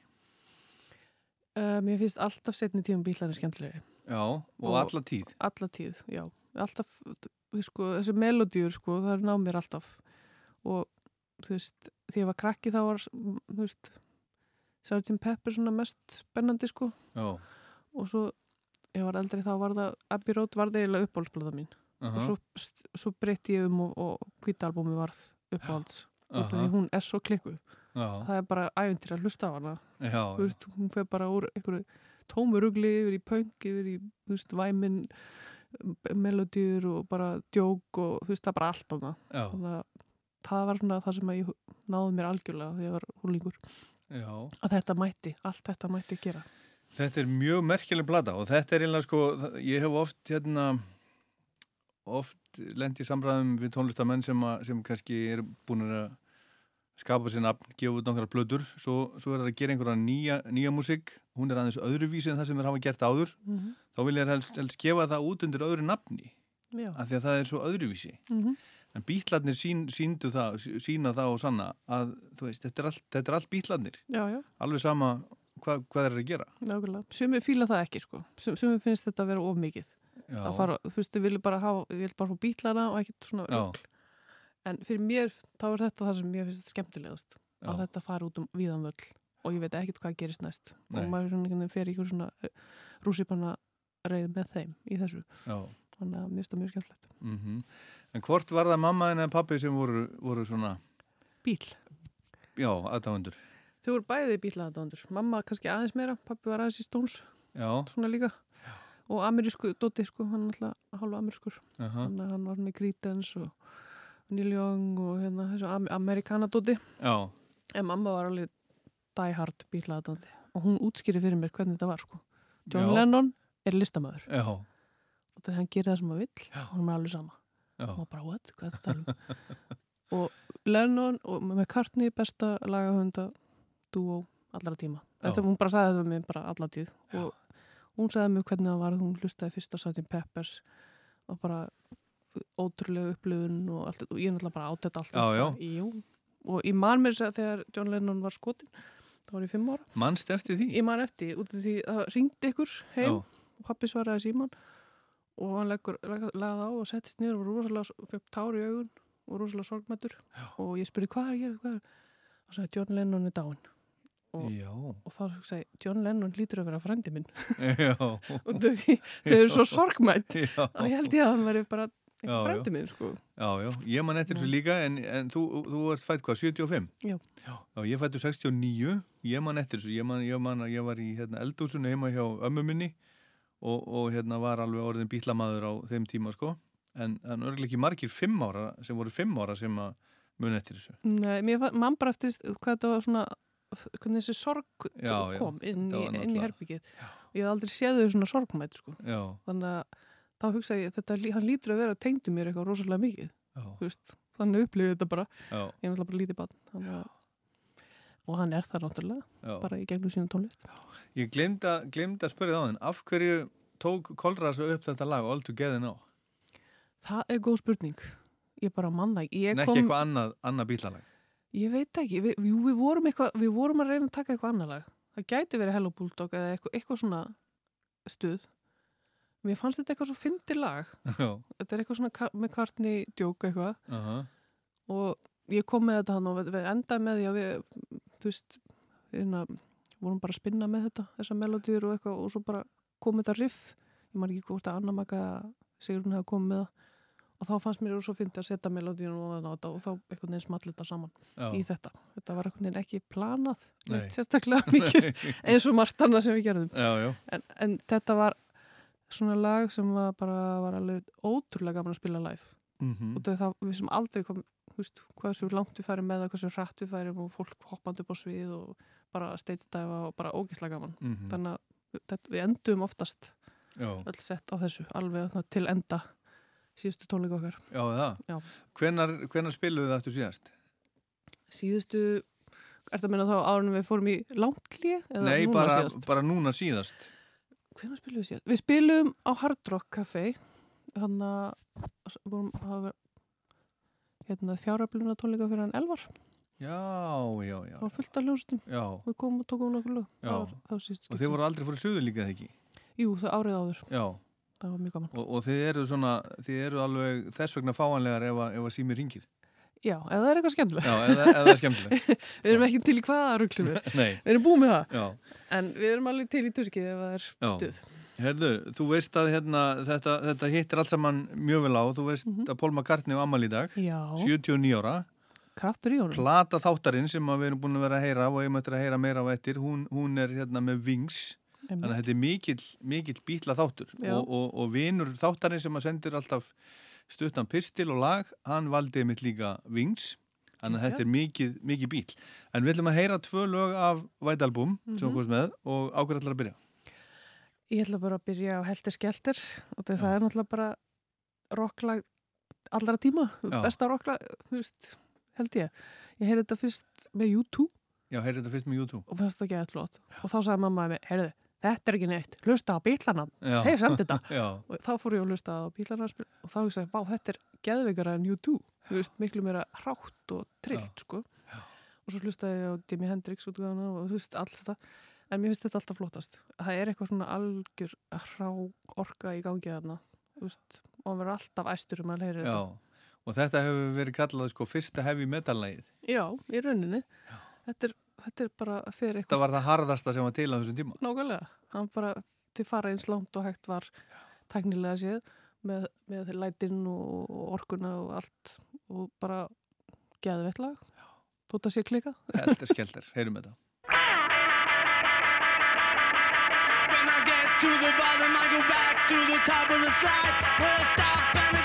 Uh, mér finnst alltaf setni tíma bílarnir skemmtilegri. Já, og alla tíð? Alla tíð, já. Alltaf, sko, þessi melodíur, sko, það er ná mér alltaf. Og, þú veist, því ég var krakki þá var, þú veist, Sgt. Pepper svona mest spennandi, sko. Já. Og svo, ég var eldri þá var það, Abbey Road var það eiginlega uppáhaldsblöða mín. Aha. Og svo, svo breytti ég um og, og kvítalbúmi varð uppáhalds. Út af því hún er svo klikkuð. Já. Það er bara æventir að hlusta á hana. Já, veist, hún fer bara úr einhverju tómurugli yfir í punk, yfir í, veist, væmin melodíur og bara djók og veist, það er bara allt á að það var svona það sem að ég náði mér algjörlega þegar ég var húlingur. Að þetta mætti, allt þetta mætti gera. Þetta er mjög merkileg plata og þetta er einlega sko, ég hef oft hérna, oft lent í samræðum við tónlistamenn sem, að, sem kannski er búin að skapa sér nafn, gefa út nokkra blöður, svo, svo er það að gera einhverja nýja, nýja músík, hún er aðeins öðruvísi en það sem þeir hafa gert áður, Mhm. þá vil ég helst, helst gefa það út undir öðru nafni, Já. af því að það er svo öðruvísi. Mhm. En bítlarnir sín, síndu það, sína það og sanna að, veist, þetta er allt, er allt já. Alveg sama hva, hvað eru að gera. Nákvæmlega. Sumir fíla það ekki, sko. Sum- Sumir finnst þetta að vera of mikið. Þú veist, þið vilja bara hafa, ég vil bara fá bílana og ekkert svona Já. En fyrir mér, þá er þetta það sem mér finnst skemmtilegast. Að Já. þetta fara út um víðan völl og ég veit ekkert hvað gerist næst. Nei. Og maður í einhver svona rússipanna reið með þeim í þessu. Já. Þannig að mér finnst það mjög skemmtilegt. Mm En hvort var það mamma en pappi sem voru, voru svona, Bíl. já, aðdáendur? Þau voru bæði bílaðadandur. Mamma kannski aðeins meira, pappi var aðeins í stóns. Já. Svona líka. Og amerísku, Dóti sko, hann er alltaf hálfa amerískur. Þannig að hann var hann í Creedence og Neil Young og hérna þessu am amerikana Dóti. Já. En mamma var alveg die hard bílaðadandi. Og hún útskýri fyrir mér hvernig þetta var sko. John Já. Lennon er listamæður. Já. Og það hann gerir það sem hann vill og hann er alveg sama. Já. Og bara, what? Hvað er þetta að tala um? og Lennon og McCartney besta lagahönda dúó allra tíma. Já. Þetta hún bara sagði það mér bara alla tíð og hún sagði mér hvernig það var hún hlustaði fyrst á Sgt. Peppers og bara ótrúlega upplifun og allt og ég er náttúrulega bara át þetta allt Já, já. Jú. og ég man mér þess að þegar John Lennon var skotin þá var ég fimm ára. Manst eftir því? Ég man eftir, út af því að það ringdi ykkur heim Já. og pappi svaraði síman og hann leggur, leg, lagði á og settist niður og rosalega, fekk tár í augun og rosalega sorgmættur og ég spurði hvað er að gera, hvað er? Og sagði John Lennon er dáin og, og þá sagði John Lennon lítur að vera frændi minn. Og þau, þau eru svo sorgmætt og ég held ég að hann veri bara eitthvað já. frændi minn sko. Já, já, ég man eftir þessu líka en, en þú, þú ert fætt hvað, 75? Já. Já, ég fættu 69, ég man eftir þessu, ég man, ég man að ég var í hérna, eldúsinu heima hjá ömmu minni og, og hérna var alveg orðin bílamaður á þeim tíma sko, en, en örgulega ekki margir fimm ára sem voru fimm ára sem að mun eftir þessu. Nei, mér fann- man bara eftir hvað þetta var svona hvernig þessi sorg Já, já, kom inn þetta í, inn í herbyggið ég hef aldrei séð þau svona sorgmætt sko. Já. þannig að þá hugsa ég þetta, hann lítur að vera tengdu mér eitthvað rosalega mikið þannig upplifið þetta bara Já. ég er náttúrulega bara lítið barn og hann er það náttúrulega, Já. bara í gegnum sína tónlist Ég glemd að, spyrja það á þenn, af hverju tók Kolras upp þetta lag All Together Now? Það er góð spurning ég bara manna ekki ég, ekki eitthvað annað, annað bílalag? ég veit ekki, við, jú, við, vorum eitthvað, við vorum að reyna að taka eitthvað annar lag það gæti verið Hello Bulldog eða eitthvað, eitthvað svona stuð mér fannst þetta eitthvað svo fyndi lag Já. þetta er eitthvað svona með kvartni djók eitthvað Aha. og ég kom með þetta hann og við, endaði með því að við þú veist, hérna, vorum bara að spinna með þetta, þessar melodýr og eitthvað og svo bara kom þetta riff ég man ekki hvort að Anna Maka Sigrun hefði komið með það og þá fannst mér svo fyndi að setja melodýrun og, það og þá einhvern veginn small þetta saman Já. í þetta, þetta var einhvern veginn ekki planað sérstaklega mikið eins og margt annað sem við gerðum Já, já. En, en þetta var svona lag sem var bara var alveg ótrúlega gaman að spila live Mhm. og það við sem aldrei kom veist, hversu langt við færum með það, hversu hratt við færum og fólk hoppandi upp á svið og bara dive og bara ógislega gaman Mhm. þannig að þetta, við endum oftast Já. öll sett á þessu alveg þarna til enda síðustu tónleika okkar Já, það. Já. Hvenar, hvenar spiluðu það aftur síðast? síðustu, er það að meina þá árunum við fórum í langtlí? Nei, bara, bara núna síðast. Hvernig spilum við síðast? Við spilum á Hard Rock Café hann að vorum að vera hérna, fjáröfluna tónleika fyrir hann Elvar Já, já, já. það var fullt af hljónstum Já. við komum og tókum nokkuð lög Já. Það var- það var Og þið voru aldrei fór í suður líka þegar ekki? Jú, það árið áður Já. það var mjög gaman Og, og þið eru svona, þið eru alveg þess vegna fáanlegar ef, að- ef að sími ringir. Já, ef það er eitthvað skemmtilegt Já, ef ef það er skemmtilegt. Við erum ekki til í hvaða rugglum við Nei. Við erum búið með það Já. En við erum alveg til í tuskið ef það er stuð Herðu, þú veist að hérna, þetta, þetta hittir allt saman mjög vel á. Þú veist að Paul McCartney á Amal í dag. Já. 79 ára. Kraftur í honum Plata þáttarinn sem við erum búin að vera að heyra og ég möttur að heyra meira á eftir, hún, hún er hérna með Wings. Þannig að þetta er mikill, mikill bítla þáttur og, og, og vinur þáttarinn sem að sendir alltaf stuttan pistil og lag, hann valdi mitt líka Wings. Þannig að þetta er mikið, mikið bíl. En við ætlum að heyra tvö lög af White Album sem Mhm. við komum með og ákveð allar að byrja. Ég ætla bara að byrja á Helter Skelter og það er náttúrulega bara rocklag allra tíma Já. besta rocklag, þú veist, held ég Ég heyrði þetta fyrst með U2 Já, heyrðu þetta fyrst með YouTube. og það ekki eitthvað flott og þá sagði mamma mér, heyrðu, þetta er ekki neitt. Hlusta á bílanan, Já. hei samt þetta. Já. og þá fór ég að hlusta á bílanan og þá sagði, vá, þetta er geðveikara en U2 þú veist, miklu meira hrátt og trillt, sko. Og svo hlustaði ég á Jimi Hendrix og þú veist, allt þetta. En mér finnst þetta alltaf flottast. Það er eitthvað svona algjör hrá orka í gangi þarna. Þú veist, og hann verður alltaf æstur um að Já, þetta. Og þetta hefur verið kallað sko fyrsta heavy metal lagið. já, í rauninni. Þetta er, þetta er bara fyrir Þetta eitthvað var það harðasta sem var til á þessum tíma. nákvæmlega, hann bara til fara eins langt og hægt var tæknilega séð með, með lætin og, orkuna og allt og bara geðveitt lag þótt að sé klika Helter skelter, heyrum þetta. When I get to the bottom, I go back to the top of the slide. Where I stop and I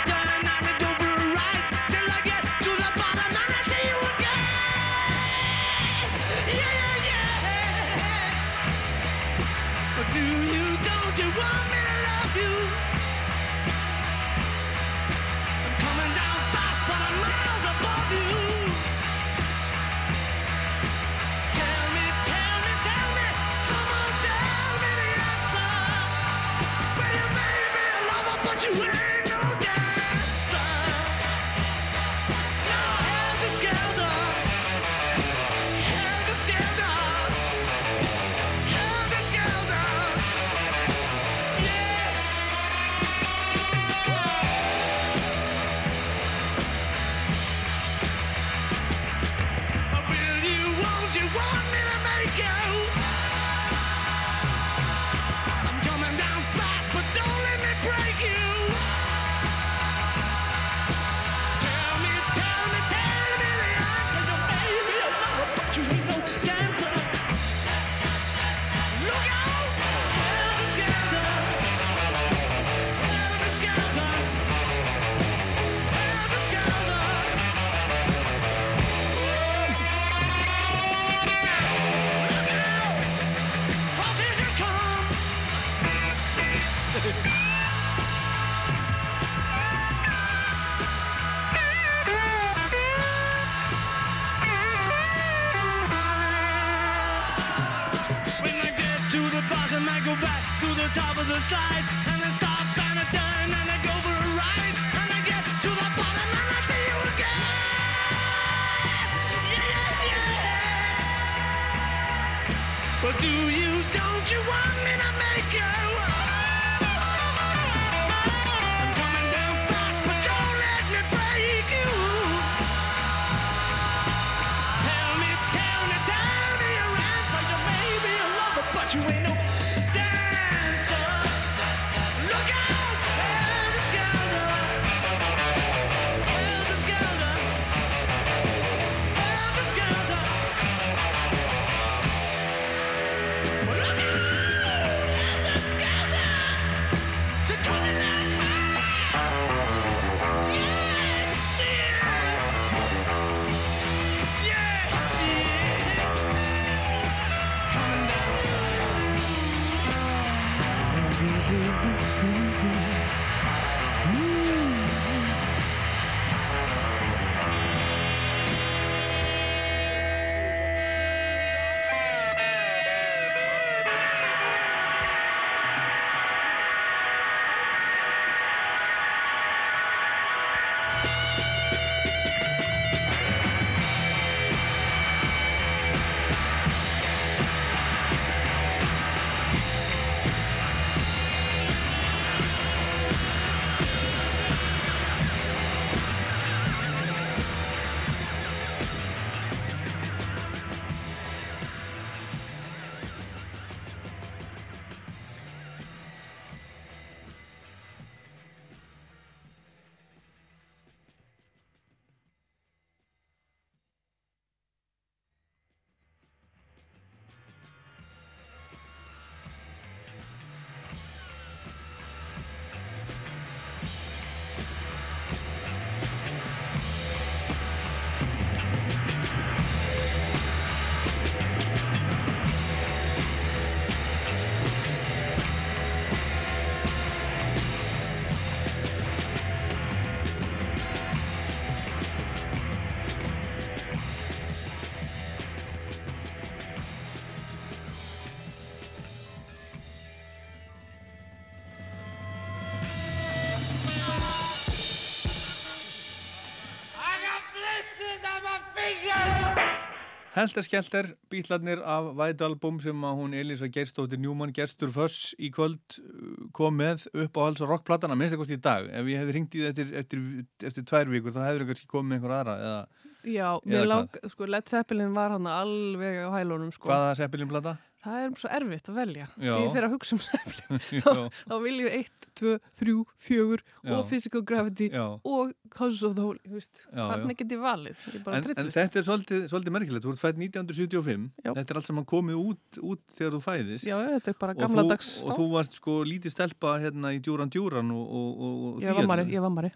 Helter Skelter, bítlarnir af White Album sem að hún Elisa Geirstóttir Njúmann gestur Föss í kvöld uh, kom með upp á hals og rockplatana minnst eitthvað í dag. Ef ég hefði ringt í það eftir, eftir, eftir tvær vikur þá hefur það kannski komið með einhver aðra eða Já, Eða lang, sko, Led Zeppelin var hann alveg á hælunum, sko. hvaða Zeppelin plata? Það er svo erfitt að velja. Já. Því ég fer að hugsa um. Já. þá, þá vil ég 1, 2, 3, 4 Já. og Physical Gravity Já. og Houses of the Holy. Þú veist, Já, hvernig já. get ég valið? En, en þetta er svolítið, svolítið merkilegt, þú ert fætt 1975, Já. þetta er allt saman komið út, út þegar þú fæðist. Já, já, þetta er bara Og þú- Og þú varst sko lítið stelpa hérna í Djúran Djúran og, og, og, og Ég var mari, ég var mari.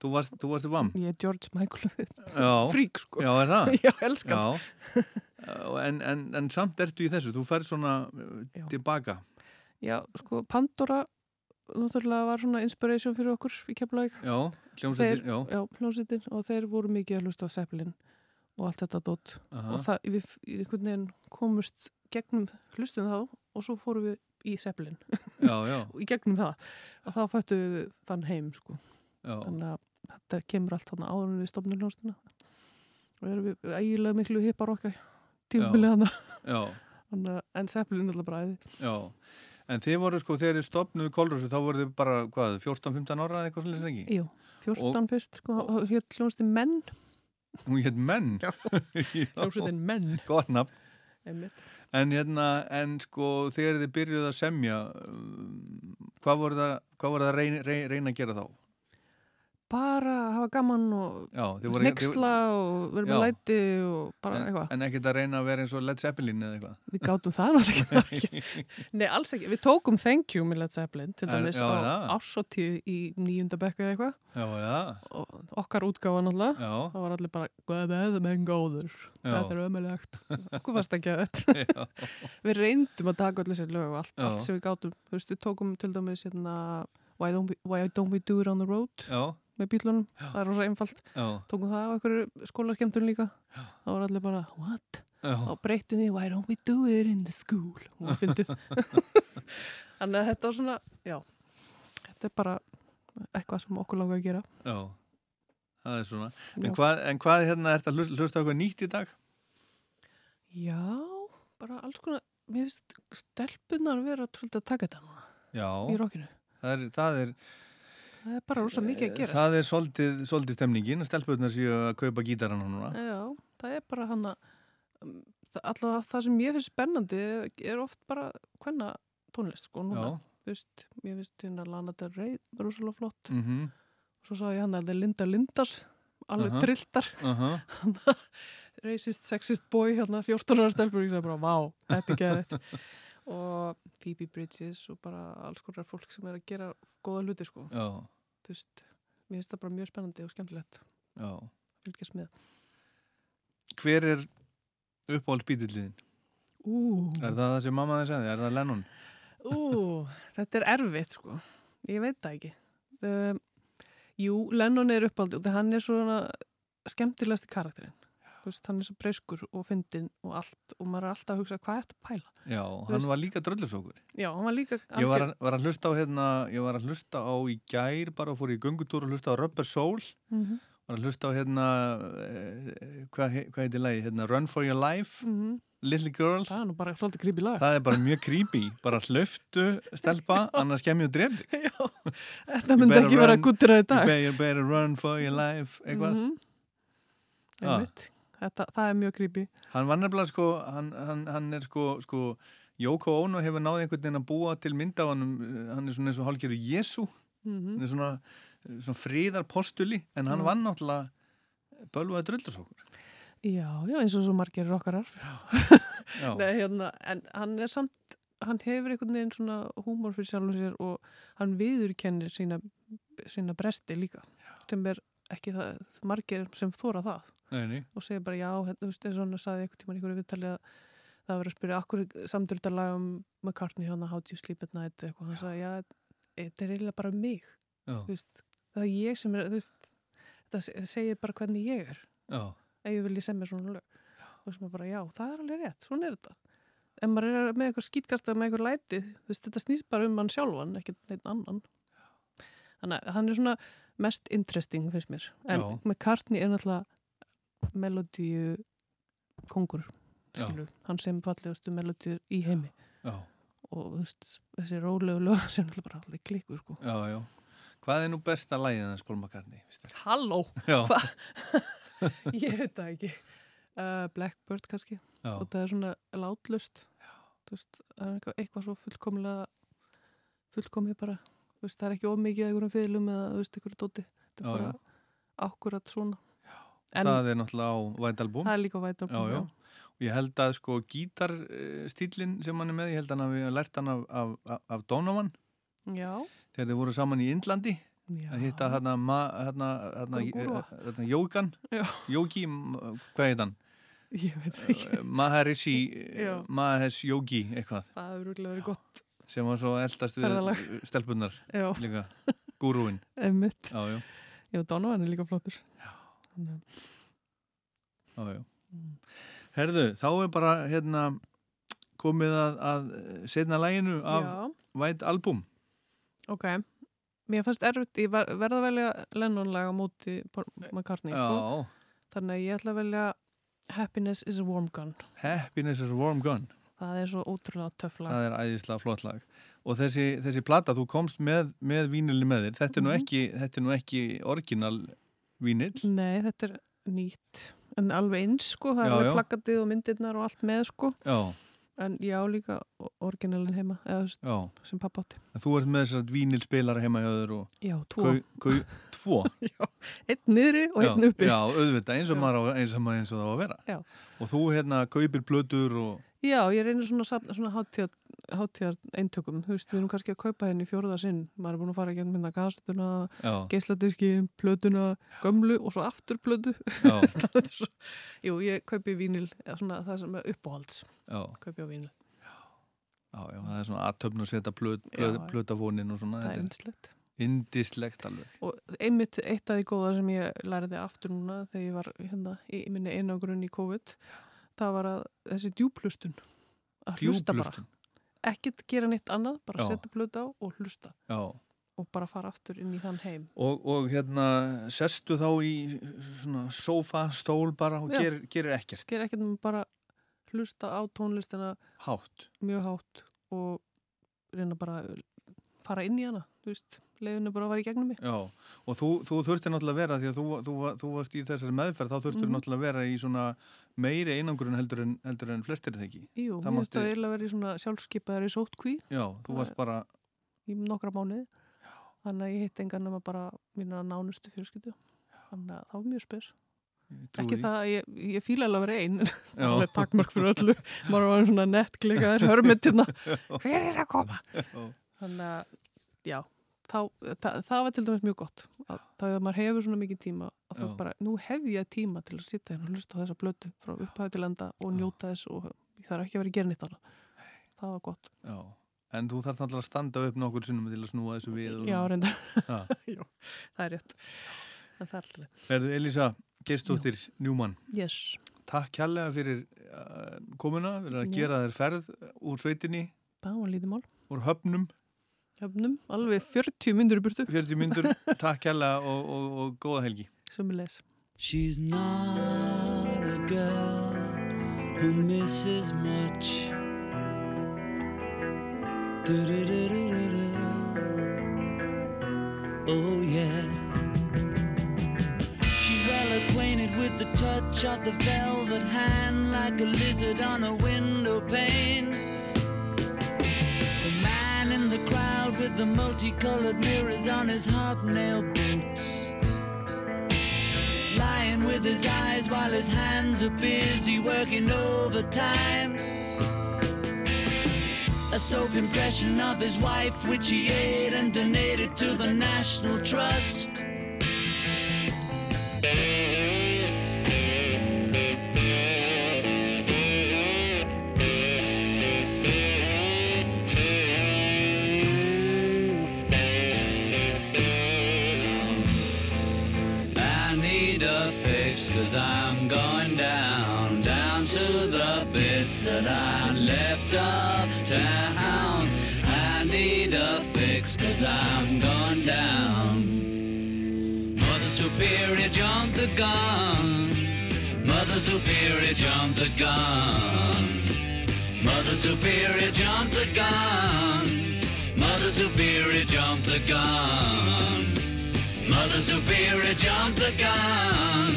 Þú varst, þú varst vam? Ég er George Michael frík, sko. Já, er það? Já, elskan. Já. En, en, en samt ertu í þessu, þú færð svona uh, tilbaka. Já, sko, Pandora náttúrulega var svona inspiration fyrir okkur í Keflavík. Já, hljómsveitin, Þeir- já. Já, hljómsveitin og þeir voru mikið að hlusta á Zeppelin og allt þetta dótt Aha. og það, við einhvern veginn komust gegnum hlustum þá og svo fórum við í Zeppelin Já, já. í gegnum það og þá fættu við þann heim sko Já. þannig að þetta kemur allt þannig áður en við stofnum hljómsveitina og erum við eiginlega miklu hippar okkar Þannig að- en Zeppelin er alltaf bara æði. Já, en þið voru sko, þegar þið stopnuðu Kolrössu, þá voru þið bara, hvað, 14-15 ára eða eitthvað svolítið ekki? Jú, 14 fyrst sko, og hér hljómsveitin Menn. Hún hétt Menn? Já, hljómsveitin Menn. Gott nafn. En hérna, en sko, þegar þið byrjuðu að semja, um, hvað voru það, hvað voru það að reyna, reyna, reyna að gera þá? Bara hafa gaman og nexla og vera með læti og bara En, eitthvað en ekkert að reyna að vera eins og Led Zeppelin eða eitthvað? Við gátum það náttúrulega ekki. Nei, alls ekki. Við tókum Thank You með Led Zeppelin til dæmis já, á ásóttíð í nýjunda bekka eða eitthvað. Og okkar útgáfa náttúrulega. Það var allir bara, hvað er það menn góður? Þetta er ömulegt. Okkur varst ekki að þetta. við reyndum að taka allir sér lög og allt, allt sem við gátum. Þú veist, við tókum til dæmis hérna, Why Don't We, Why don't we Do It on the Road? Já. Með bílunum. Það er rosa einfalt. Já. Tókum það á einhverju skólaskemtun líka. Það var allir bara, what? Já. og breyttum því Why don't we do it in the school og fyndið Þannig að þetta var svona, já, þetta er bara eitthvað sem okkur langar að gera. Já, það er svona. Já. En hvað, en hvað hérna, er þetta hlust, hlusta á eitthvað nýtt í dag? Já, bara alls konar, mér finnst stelpunar vera að taka þetta núna Já. í rockinu. Það er, það er, Það er bara rosa mikið að gera. það er svolítið, svolítið stemningin, stelpurnar séu að kaupa gítarana núna. Já, það er bara hann að, allavega það sem ég finnst spennandi er oft bara hvenna tónlist, sko, núna. Veist, mér finnst hérna Lana Del Rey rosalega flott. Mhm. Og svo sá ég hann að það er Linda Lindas, alveg Aha. trilltar. Aha. racist, sexist boy hérna 14 ára stelpur og ég sagði bara, vá, þetta er geðið og Phoebe Bridges og bara alls konar fólk sem er að gera góða hluti sko Já. þú veist, mér finnst það bara mjög spennandi og skemmtilegt að fylgjast með Hver er uppáhald bítilliðin? Ú. Er það það sem mamma þið sagði? Er það Lennon? Ú, þetta er erfitt sko ég veit það ekki um, Jú, Lennon er uppáldi og hann er svona skemmtilegasti karakterinn Þú veist, hann er svo breyskur og fyndinn og allt og maður er alltaf að hugsa hvað er þetta að pæla? Já, hann veist- var líka dröllusókur. Já, hann var líka Ég var, að- var að hlusta á hérna, ég var að hlusta á í gær bara og fór í göngutúr og hlusta á Rubber Soul. Mhm. var að hlusta á hérna eh, hvað, he- hvað heitir lagi, hérna Run for your life Mhm. Little Girl. Það er nú bara svolítið creepy lag. Það er bara mjög creepy, bara hlöftu stelpa, annars kemur þú drefði Þetta myndi ekki vera guttir að dag. You better, run for your life eitthvað. Mhm. Já. Einmitt. Þetta, það er mjög creepy Hann var nefnilega sko, hann, hann, hann er sko, sko Jóko Ono hefur náði einhvern veginn að búa til mynd af hann, hann er svona eins og hálfgerðu Jésu, Mhm. hann er svona, svona fríðarpostuli, en hann Já. var náttúrulega bölvaði drullusokkur. Já, já, eins og svo margir rockarar Já. Nei, hérna, en hann er samt hann hefur einhvern veginn svona húmor fyrir sjálfum sér og hann viðurkennir sína, sína bresti líka sem er ekki það, margir sem þóra það Nei, nei. og segir bara já, hérna, þú veist, eins og hann sagði einhvern tímann í einhverju viðtali að það var að spyrja akkur samdur þetta lag um McCartney hérna How do you sleep at night eitthvað, hann sagði já, þetta er eiginlega bara um mig veist, það er ég sem er veist, þetta se- segir bara hvernig ég er. Ef ég vilji semja svona lög. Og sem er bara, já, það er alveg rétt, svona er þetta. Ef maður er með eitthvað skýtkasta með eitthvað læti, þú veist, þetta snýst bara um hann sjálfan, ekki neitt annan. Þannig að hann er svona mest interesting, finnst mér. En Já. McCartney er náttúrulega melodíu kongur hann sem fallegustu melodíur í heimi. Já. og veist, þessi rólegu lög sem náttúrulega bara alveg klikur, sko. Já, já. Hvað er nú besta lagið hans veistu? Halló, ég veit það ekki. Uh, Blackbird kannski. Og það er svona látlust. Veist, það er eitthvað, eitthvað svo fullkomlega fullkomið bara. Veist, það er ekki ómikið einhverjum fyrirlum eða einhverju dóti. Þetta er bara akkurat svona það er náttúrulega á White Album. það er líka á White Album, já, já. já. Og ég held að sko gítarstílinn sem hann er með, ég held að hann hafi lært hann af, af, af, af Donovan. Já, þegar þeir voru saman í Indlandi. Að hitta hérna hérna, Jókan. Jóki, hvað heit hann? ég veit ekki. Maharishi Já. Mahesh Yogi eitthvað. Það hefur rúglega verið gott sem var svo eldast við stelpunnar líka, gúrúin já, já, Donovan er líka flottur. Já. Já, já. Herðu, þá er bara hérna komið að, að setna læginu af Já. White Album ok, mér fannst erfitt ég ver, verða að velja móti Paul McCartney sko. Já. þannig að ég ætla að velja Happiness is a Warm Gun Happiness is a Warm Gun það er svo ótrúlega töff lag það er æðislega flott lag og þessi, þessi plata, þú komst með, með vínilni með þér, þetta er nú Mhm. ekki þetta er nú ekki orginal vínil Nei, þetta er nýtt en alveg eins sko, það er Já, já. plakatið og myndirnar og allt með sko. Já, en ég á líka orginalin heima eða sem pappa átti. En þú ert með þessar vínilspilara heima hjá þér og Já, tvo. Gau, gau, tvo? Einn niðri og einn uppi. Já, auðvitað, eins og maður eins og, maður, eins og það á að vera. Já. Og þú hérna kaupir blödur og Já, ég reynir svona, svona hátíðar, hátíðar eintökum, þú veist, við erum kannski að kaupa henni í fjóruða sinn, maður er búin að fara að minna gasetuna, Já. geisladiski, plötuna, gömlu og svo aftur plötu. Já. Svo- Jú, ég kaupi vínil, eða svona það sem er uppáhalds, Já. kaupi á vínil. Já, já, það er svona aðtöfn að setja Já, já. blödafónin og svona Það er þetta yndislegt. Indislegt alveg Og einmitt eitt af því góða sem ég læriði aftur núna þegar ég var hérna í minni einagrunn í COVID, það var að þessi djúplustun, að hlusta bara. Ekkert gera neitt annað, bara Já. setja blötu á og hlusta Já. og bara fara aftur inn í þann heim. Og, og hérna, sestu þá í svona sófa, stól bara og Já. gerir, gerir ekkert. Gera ekkert nema bara hlusta á tónlistina Hátt. mjög hátt og reyna bara að fara inn í hana, þú veist, leiðinu bara fara í gegnum mig. Já, og þú, þú þurftir náttúrulega að vera því að þú, þú, þú varst í þessari meðferð, þá þurftir Mhm. náttúrulega að vera í svona meiri einangurinn heldur en, heldur en flestir ekki. Jú, það það eiginlega verið svona sjálfskeipaðar í sótkví Já, þú varst bara, í nokkra mánuði. Þannig að ég hitt engan nema bara mínar nánustu fjölskyldu. Þannig að það var mjög spes. Ekki því. það að ég, ég fíla alveg að vera einn. Já. Það er takkmark fyrir öllu. Maður var svona netklikaður hörmyndina. Hver er að koma? Já. Þannig að, já, þá, það, það var til dæmis mjög gott. Að, það að maður hefur svona mikið tíma að þá bara, nú hef ég tíma til að sitja hérna og hlusta á þessa blötu frá upphæðu til enda og njóta þess og ég þarf ekki að vera að gera nýtt annað. Það var gott. já. En þú þarf náttúrulega að standa upp nokkur sinnum til að snúa þessu við. og Já. Já, það er rétt. En það er alltaf. Erðu Elisa Geistóttir Njúmann. Yes. Takk kærlega fyrir uh, komuna, fyrir að Já. gera þér ferð úr sveitinni, Það mál. úr höfnum, Höfnum, alveg 40 myndur í burtu. 40 myndur. Takk kærlega og, og, og góða helgi. Sumulegis. She's not a girl who misses much. Do-do-do-do-do-do. Oh, yeah. She's well acquainted with the touch of the velvet hand like a lizard on a window pane. The crowd with the multicolored mirrors on his hobnail boots. Lying with his eyes while his hands are busy working overtime. A soap impression of his wife, which he ate and donated to the National Trust. Gun. Mother Superior jumped the gun. Mother Superior jumped the gun. Mother Superior jumped the gun. Mother Superior jumped the gun.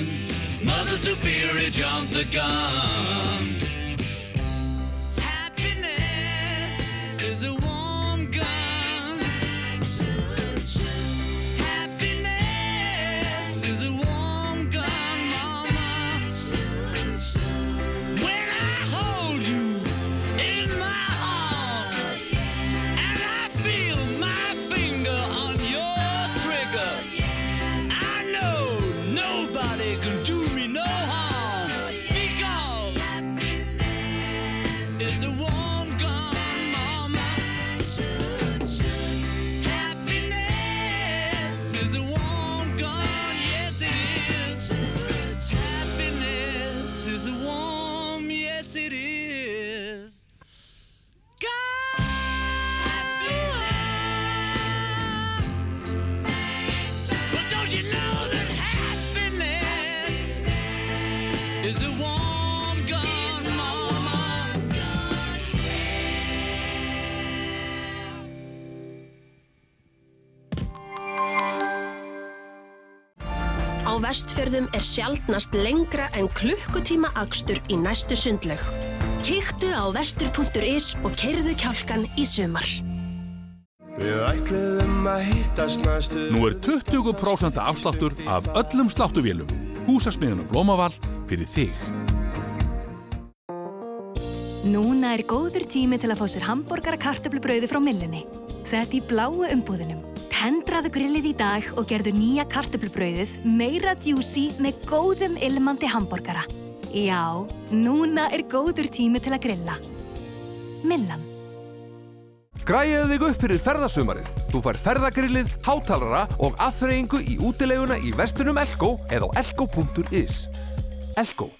Mother Superior jumped the gun. Vestfjörðum er sjaldnast lengra en klukkutíma akstur í næstu sundlaug. Kíktu á vestur.is og keirðu kjálkan í sumar. Að Nú er 20% afsláttur af öllum sláttuvélum. Húsasmiðunum Blómavall fyrir þig. Núna er góður tími til að fá sér hambúrgara kartöflubrauði frá millinni. Þetta í bláu umbúðunum. Tendraðu grillið í dag og gerðu nýja kartöflubrauðið meira djúsi með góðum ilmandi hambúrgara. Já, núna er góður tími til að grilla. Millan. Græjaðu þig upp fyrir ferðasumarið. Þú fær ferðagrillið, hátalara og aðþreyingu í útileguna í vestunum Elko eða á elko.is. Elko.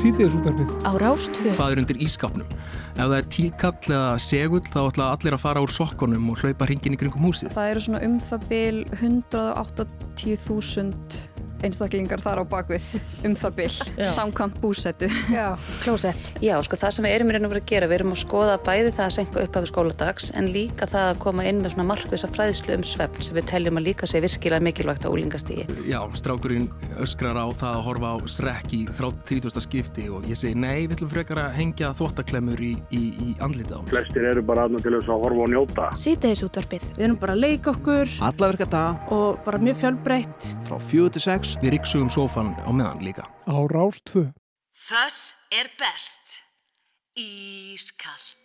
Síðdeis útarpið. Á Rástvö. Það er undir ískapnum. Ef það er tíkall eða segull þá ætla allir að fara úr sokkunum og hlaupa hringin í kringum húsið. Það eru svona um það bil 180.000 einstaklingar þar á bakvið um það bil, samkvæmt búsettu. Já, klósett. Já, sko það sem við erum í raun og verið að gera, við erum að skoða bæði það að senka upp af skóladags en líka það að koma inn með svona markvisa fræðslu um svefn sem við teljum að líka sé virkilega mikilvægt á úlingastígi. Já, strákurinn öskrar á það að horfa á srekk í 30. skipti og ég segi nei, við ætlum frekar að hengja þvóttaklemmur í, í, í andlitið á. Flestir eru bara aðnum til þess að horfa og njóta. Síðdeis útvarpið. Við erum bara að leika okkur Alla virka dag og bara mjög fjölbreytt. frá 4 til 6 Við ryggsugum sófan á meðan líka. Á Rástvö. Þess er best. Ískalt.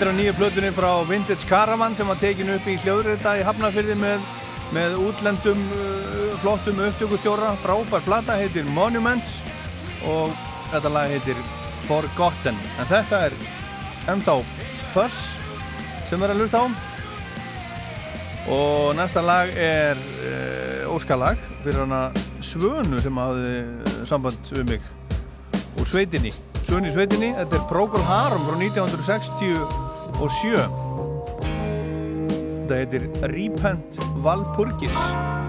Þetta er á nýju plötunni frá Vintage Caravan sem var tekin upp í hljóðrita í Hafnarfyrði með, með útlendum uh, flottum upptökustjóra. Frábær plata heitir Monuments og þetta lag heitir Forgotten. En þetta er ennþá Fuss sem við erum að hlusta á. Og næsta lag er uh, óskalag fyrir hana Svönu sem hafði uh, samband við mig úr sveitinni. Svönu í sveitinni, þetta er Procol Harum frá 1967. Þetta heitir Repent Valpurgis.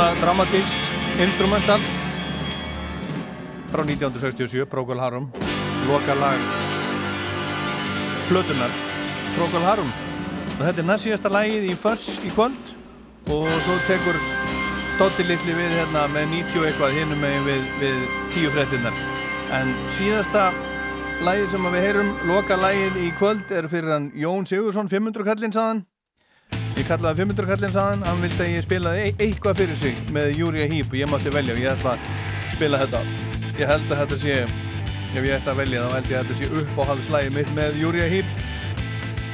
Svona dramatíst instrumental frá 1967, Procol Harum loka lag plötunar Procol Harum. Og þetta er næst síðasta lægið í Fuss í kvöld. Og svo tekur Doddi litli við hérna með 90 og eitthvað hinnum megin við, við 10 frettinnar en síðasta lægið sem við heyrum loka lægið í kvöld er fyrir hann Jón Sigursson 500 kallinn saðan ég kallaði 500 kallinn saðan hann vildi að ég spilaði e eitthvað fyrir sig með Júria Hýp og ég mátti velja. Og ég ætla að spila þetta. Ég held að þetta sé ef ég ætti að velja þá held ég að þetta sé uppáhaldslægi mitt með Júria Hýp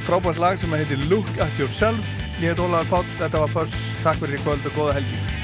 frábært lag sem heitir Look at Yourself. Ég heit Ólaður Páll, þetta var Fuss takk fyrir í kvöld og góða helgi